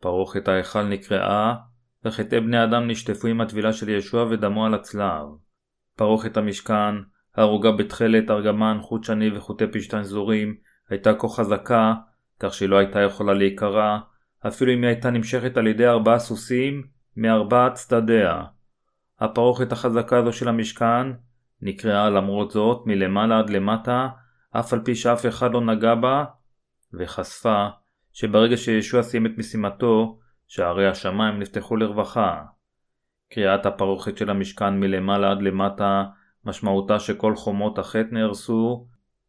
פרוכת ההיכל נקרעה, וחטאי בני אדם נשטפו עם הטבילה של ישוע ודמו על הצלב. פרוכת המשכן, הערוגה בתכלת, ארגמן, חוט שני וחוטי פשתן זורים, הייתה כה חזקה, כך שהיא לא הייתה יכולה להיקרע, אפילו אם היא הייתה נמשכת על ידי ארבעה סוסים מארבעת צדדיה. הפרוכת החזקה הזו של המשכן נקרעה למרות זאת מלמעלה עד למטה, אף על פי שאף אחד לא נגע בה, וחשפה שברגע שישוע סיים את משימתו, שערי השמיים נפתחו לרווחה. קריאת הפרוכת של המשכן מלמעלה עד למטה, משמעותה שכל חומות החטא נהרסו,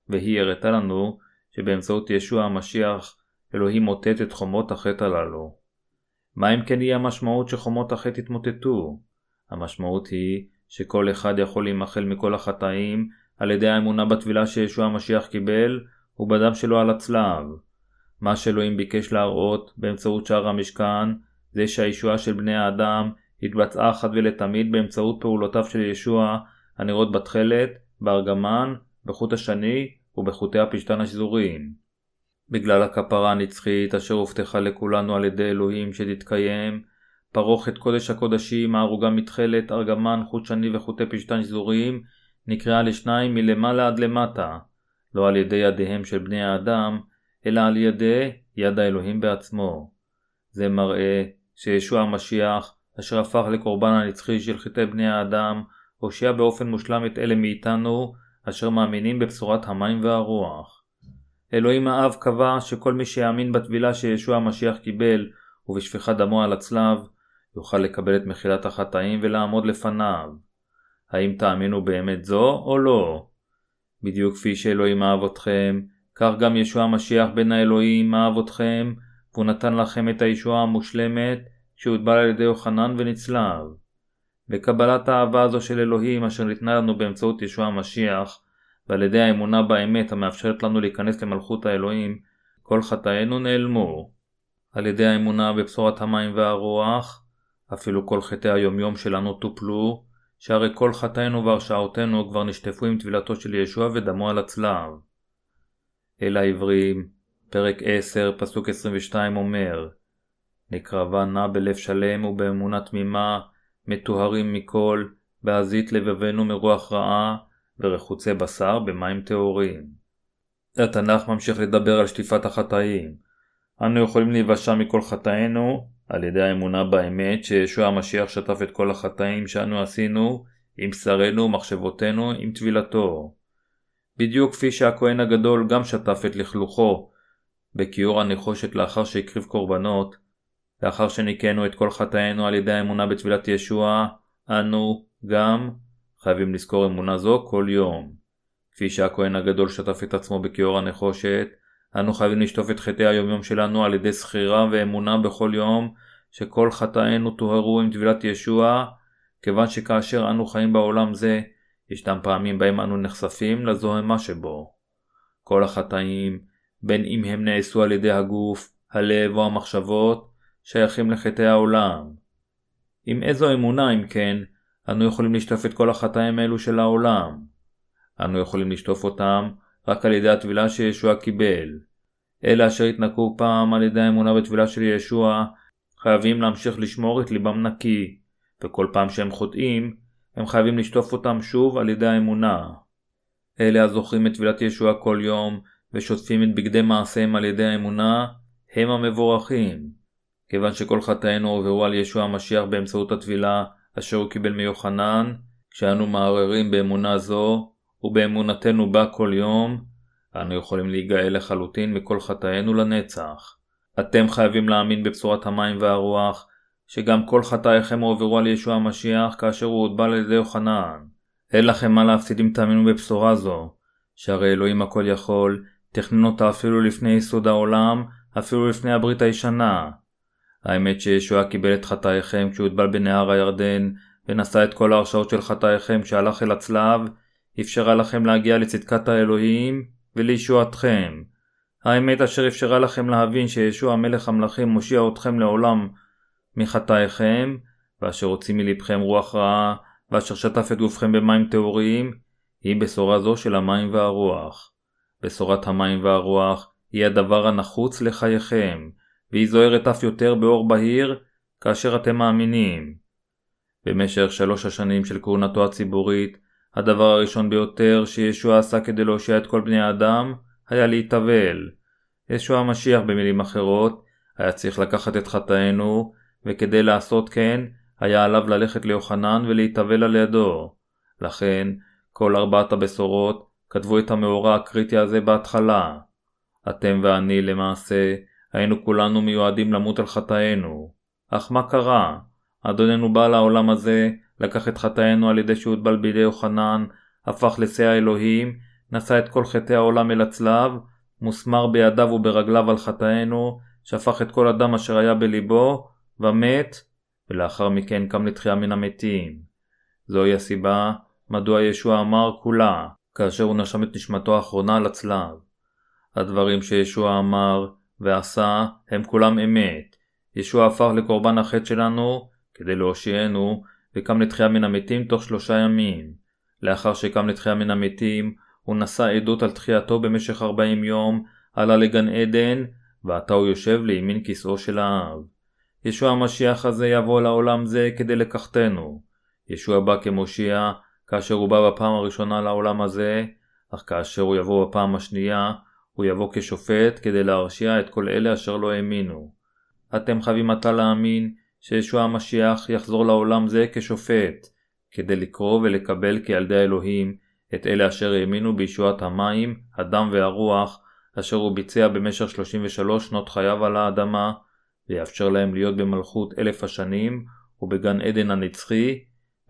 והיא הראתה לנו שבאמצעות ישוע המשיח אלוהים מוטט את חומות החטא הללו. מה אם כן יהיה המשמעות שחומות החטא יתמוטטו? המשמעות היא שכל אחד יכול להימחל מכל החטאים על ידי האמונה בטבילה שישוע המשיח קיבל ובדם שלו על הצלב. מה שאלוהים ביקש להראות באמצעות שער המשכן זה שהישועה של בני האדם התבצעה אחת ולתמיד באמצעות פעולותיו של ישוע הנראות בתכלת, בארגמן, בחוט השני ובחוטי הפשתן השזוריים. בגלל הכפרה הנצחית אשר הובטחה לכולנו על ידי אלוהים שתתקיים, פרוכת קודש הקודשים הערוגה מתכלת, ארגמן, חוט שני וחוטי פשתן שזוריים נקראה לשניים מלמעלה עד למטה, לא על ידי ידיהם של בני האדם, אלא על ידי יד האלוהים בעצמו. זה מראה שישוע המשיח, אשר הפך לקורבן הנצחי של חטאי בני האדם, הושיע באופן מושלם את אלה מאיתנו, אשר מאמינים בבשורת המים והרוח. אלוהים האב קבע שכל מי שיאמין בטבילה שישוע המשיח קיבל ובשפיכת דמו על הצלב, יוכל לקבל את מחילת החטאים ולעמוד לפניו. האם תאמינו באמת זו או לא? בדיוק כפי שאלוהים אהב אתכם, כך גם ישוע המשיח בן האלוהים אהב אתכם, והוא נתן לכם את הישועה המושלמת, שהוטבל על ידי יוחנן ונצלב. בקבלת האהבה הזו של אלוהים אשר ניתנה לנו באמצעות ישוע המשיח, ועל ידי האמונה באמת המאפשרת לנו להיכנס למלכות האלוהים, כל חטאינו נעלמו. על ידי האמונה בבשורת המים והרוח, אפילו כל חטאי היומיום שלנו טופלו, שהרי כל חטאינו והרשעותינו כבר נשטפו עם טבילתו של ישוע ודמו על הצלב. אל העברים, פרק 10, פסוק 22 אומר נקרבה נע בלב שלם ובאמונה תמימה, מטוהרים מכל, בעזית לבבנו מרוח רעה, ורחוצי בשר במים טהורים. התנ"ך ממשיך לדבר על שטיפת החטאים. אנו יכולים להיוושע מכל חטאינו על ידי האמונה באמת שישוע המשיח שטף את כל החטאים שאנו עשינו עם בשרנו ומחשבותינו עם טבילתו. בדיוק כפי שהכהן הגדול גם שטף את לכלוכו בכיור הנחושת לאחר שהקריב קורבנות, לאחר שניקינו את כל חטאינו על ידי האמונה בתפילת ישוע, אנו גם חייבים לזכור אמונה זו כל יום. כפי שהכהן הגדול שטף את עצמו בכיור הנחושת, אנו חייבים לשטוף את חטאי היומיום שלנו על ידי זכירה ואמונה בכל יום, שכל חטאינו טוהרו עם טבילת ישוע, כיוון שכאשר אנו חיים בעולם זה, ישנם פעמים בהם אנו נחשפים לזוהמה שבו. כל החטאים, בין אם הם נעשו על ידי הגוף, הלב או המחשבות, שייכים לחטאי העולם. עם איזו אמונה, אם כן, אנו יכולים לשטוף את כל החטאים האלו של העולם. אנו יכולים לשטוף אותם רק על ידי הטבילה שישוע קיבל. אלה אשר התנקו פעם על ידי האמונה בטבילה של ישוע, חייבים להמשיך לשמור את ליבם נקי, וכל פעם שהם חוטאים, הם חייבים לשטוף אותם שוב על ידי האמונה. אלה הזוכרים את טבילת ישוע כל יום, ושוטפים את בגדי מעשיהם על ידי האמונה, הם המבורכים. כיוון שכל חטאינו עוברו על ישוע המשיח באמצעות הטבילה אשר הוא קיבל מיוחנן, כשאנו מערערים באמונה זו, ובאמונתנו בה כל יום, אנו יכולים להיגאל לחלוטין מכל חטאינו לנצח. אתם חייבים להאמין בבשורת המים והרוח, שגם כל חטאיכם הועברו על ישוע המשיח כאשר הוא הוטבל על ידי יוחנן. אין לכם מה להפסיד אם תאמינו בבשורה זו, שהרי אלוהים הכל יכול, תכנן אותה אפילו לפני יסוד העולם, אפילו לפני הברית הישנה. האמת שישוע קיבל את חטאיכם כשהוא הוטבל בנהר הירדן, ונשא את כל ההרשאות של חטאיכם כשהלך אל הצלב, אפשרה לכם להגיע לצדקת האלוהים ולישועתכם. האמת אשר אפשרה לכם להבין שישוע המלך המלכים מושיע אתכם לעולם מחטאיכם, ואשר הוציא מלבכם רוח רעה, ואשר שטף את גופכם במים טהוריים, היא בשורה זו של המים והרוח. בשורת המים והרוח היא הדבר הנחוץ לחייכם, והיא זוהרת אף יותר באור בהיר, כאשר אתם מאמינים. במשך שלוש השנים של כהונתו הציבורית, הדבר הראשון ביותר שישוע עשה כדי להושיע את כל בני האדם, היה להתאבל. ישוע המשיח במילים אחרות, היה צריך לקחת את חטאינו, וכדי לעשות כן, היה עליו ללכת ליוחנן ולהתאבל על ידו. לכן, כל ארבעת הבשורות כתבו את המאורע הקריטי הזה בהתחלה. אתם ואני, למעשה, היינו כולנו מיועדים למות על חטאינו. אך מה קרה? אדוננו בא לעולם הזה, לקח את חטאינו על ידי שהוטבל בידי יוחנן, הפך לשא האלוהים, נשא את כל חטאי העולם אל הצלב, מוסמר בידיו וברגליו על חטאינו, שפך את כל הדם אשר היה בליבו, ומת, ולאחר מכן קם לתחייה מן המתים. זוהי הסיבה מדוע ישוע אמר כולה, כאשר הוא נשם את נשמתו האחרונה על הצלב. הדברים שישוע אמר ועשה הם כולם אמת. ישוע הפך לקורבן החטא שלנו כדי להושיענו, וקם לתחייה מן המתים תוך שלושה ימים. לאחר שקם לתחייה מן המתים, הוא נשא עדות על תחייתו במשך ארבעים יום, עלה לגן עדן, ועתה הוא יושב לימין כיסאו של האב. ישוע המשיח הזה יבוא לעולם זה כדי לקחתנו. ישוע בא כמושיע, כאשר הוא בא בפעם הראשונה לעולם הזה, אך כאשר הוא יבוא בפעם השנייה, הוא יבוא כשופט כדי להרשיע את כל אלה אשר לא האמינו. אתם חייבים עתה להאמין שישוע המשיח יחזור לעולם זה כשופט, כדי לקרוא ולקבל כילדי האלוהים את אלה אשר האמינו בישועת המים, הדם והרוח, אשר הוא ביצע במשך 33 שנות חייו על האדמה, ויאפשר להם להיות במלכות אלף השנים, ובגן עדן הנצחי,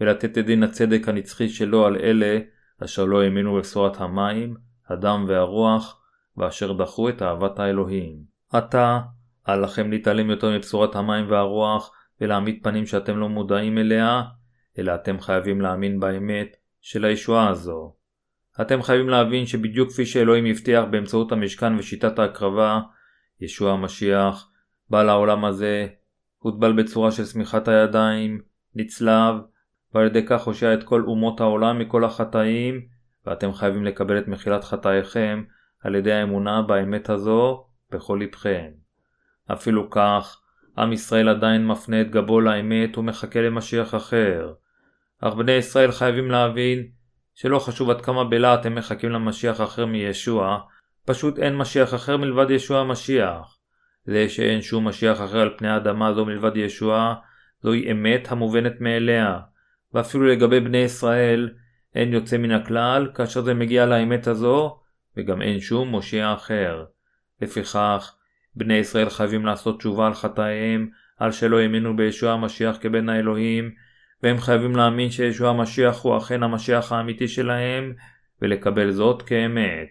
ולתת את דין הצדק הנצחי שלו על אלה אשר לא האמינו בבשורת המים, הדם והרוח, ואשר דחו את אהבת האלוהים. עתה, אל לכם להתעלם יותר מבשורת המים והרוח, ולהעמיד פנים שאתם לא מודעים אליה, אלא אתם חייבים להאמין באמת של הישועה הזו. אתם חייבים להבין שבדיוק כפי שאלוהים הבטיח באמצעות המשכן ושיטת ההקרבה, ישוע המשיח בא לעולם הזה, הוטבל בצורה של שמיכת הידיים, נצלב, ועל ידי כך הושע את כל אומות העולם מכל החטאים, ואתם חייבים לקבל את מחילת חטאיכם על ידי האמונה באמת הזו בכל לבכם. אפילו כך, עם ישראל עדיין מפנה את גבו לאמת ומחכה למשיח אחר. אך בני ישראל חייבים להבין שלא חשוב עד כמה בלהט הם מחכים למשיח אחר מישוע, פשוט אין משיח אחר מלבד ישוע המשיח. זה שאין שום משיח אחר על פני האדמה זו מלבד ישוע, זוהי אמת המובנת מאליה, ואפילו לגבי בני ישראל, אין יוצא מן הכלל כאשר זה מגיע לאמת הזו, וגם אין שום מושיע אחר. לפיכך, בני ישראל חייבים לעשות תשובה על חטאיהם, על שלא האמינו בישוע המשיח כבן האלוהים, והם חייבים להאמין שישוע המשיח הוא אכן המשיח האמיתי שלהם, ולקבל זאת כאמת.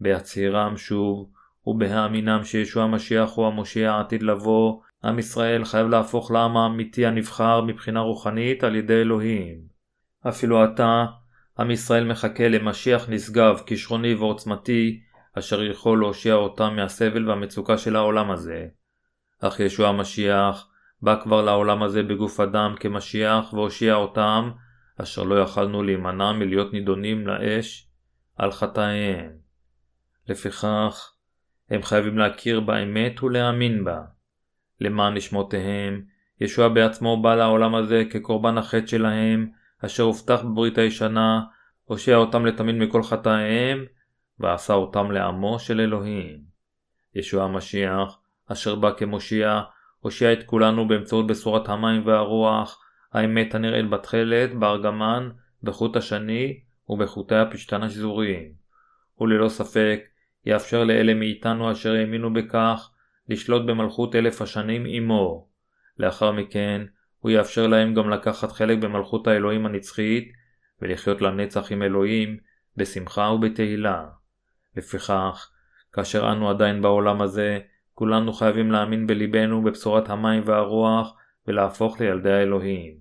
בהצהירם שוב, ובהאמינם שישוע המשיח הוא המושיע העתיד לבוא, עם ישראל חייב להפוך לעם האמיתי הנבחר מבחינה רוחנית על ידי אלוהים. אפילו עתה, עם ישראל מחכה למשיח נשגב, כישרוני ועוצמתי, אשר יכול להושיע אותם מהסבל והמצוקה של העולם הזה. אך ישוע המשיח בא כבר לעולם הזה בגוף אדם כמשיח והושיע אותם, אשר לא יכלנו להימנע מלהיות נידונים לאש על חטאיהם. לפיכך, הם חייבים להכיר באמת ולהאמין בה. למען נשמותיהם, ישוע בעצמו בא לעולם הזה כקורבן החטא שלהם, אשר הובטח בברית הישנה, הושיע אותם לתמיד מכל חטאיהם, ועשה אותם לעמו של אלוהים. ישוע המשיח, אשר בא כמושיע, הושיע את כולנו באמצעות בשורת המים והרוח, האמת הנראית בתכלת, בארגמן, בחוט השני ובחוטי הפשתן השזוריים. וללא ספק, יאפשר לאלה מאיתנו אשר האמינו בכך, לשלוט במלכות אלף השנים עמו. לאחר מכן, הוא יאפשר להם גם לקחת חלק במלכות האלוהים הנצחית, ולחיות לנצח עם אלוהים, בשמחה ובתהילה. לפיכך, כאשר אנו עדיין בעולם הזה, כולנו חייבים להאמין בליבנו בבשורת המים והרוח, ולהפוך לילדי האלוהים.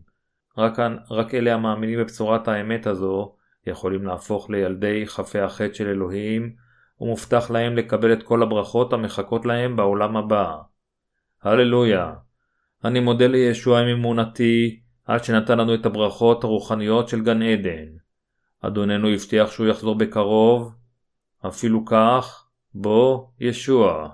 רק, רק אלה המאמינים בבשורת האמת הזו, יכולים להפוך לילדי חפי החטא של אלוהים, ומובטח להם לקבל את כל הברכות המחכות להם בעולם הבא. הללויה. אני מודה לישוע עם אמונתי, עד שנתן לנו את הברכות הרוחניות של גן עדן. אדוננו הבטיח שהוא יחזור בקרוב, אפילו כך, בוא, ישוע.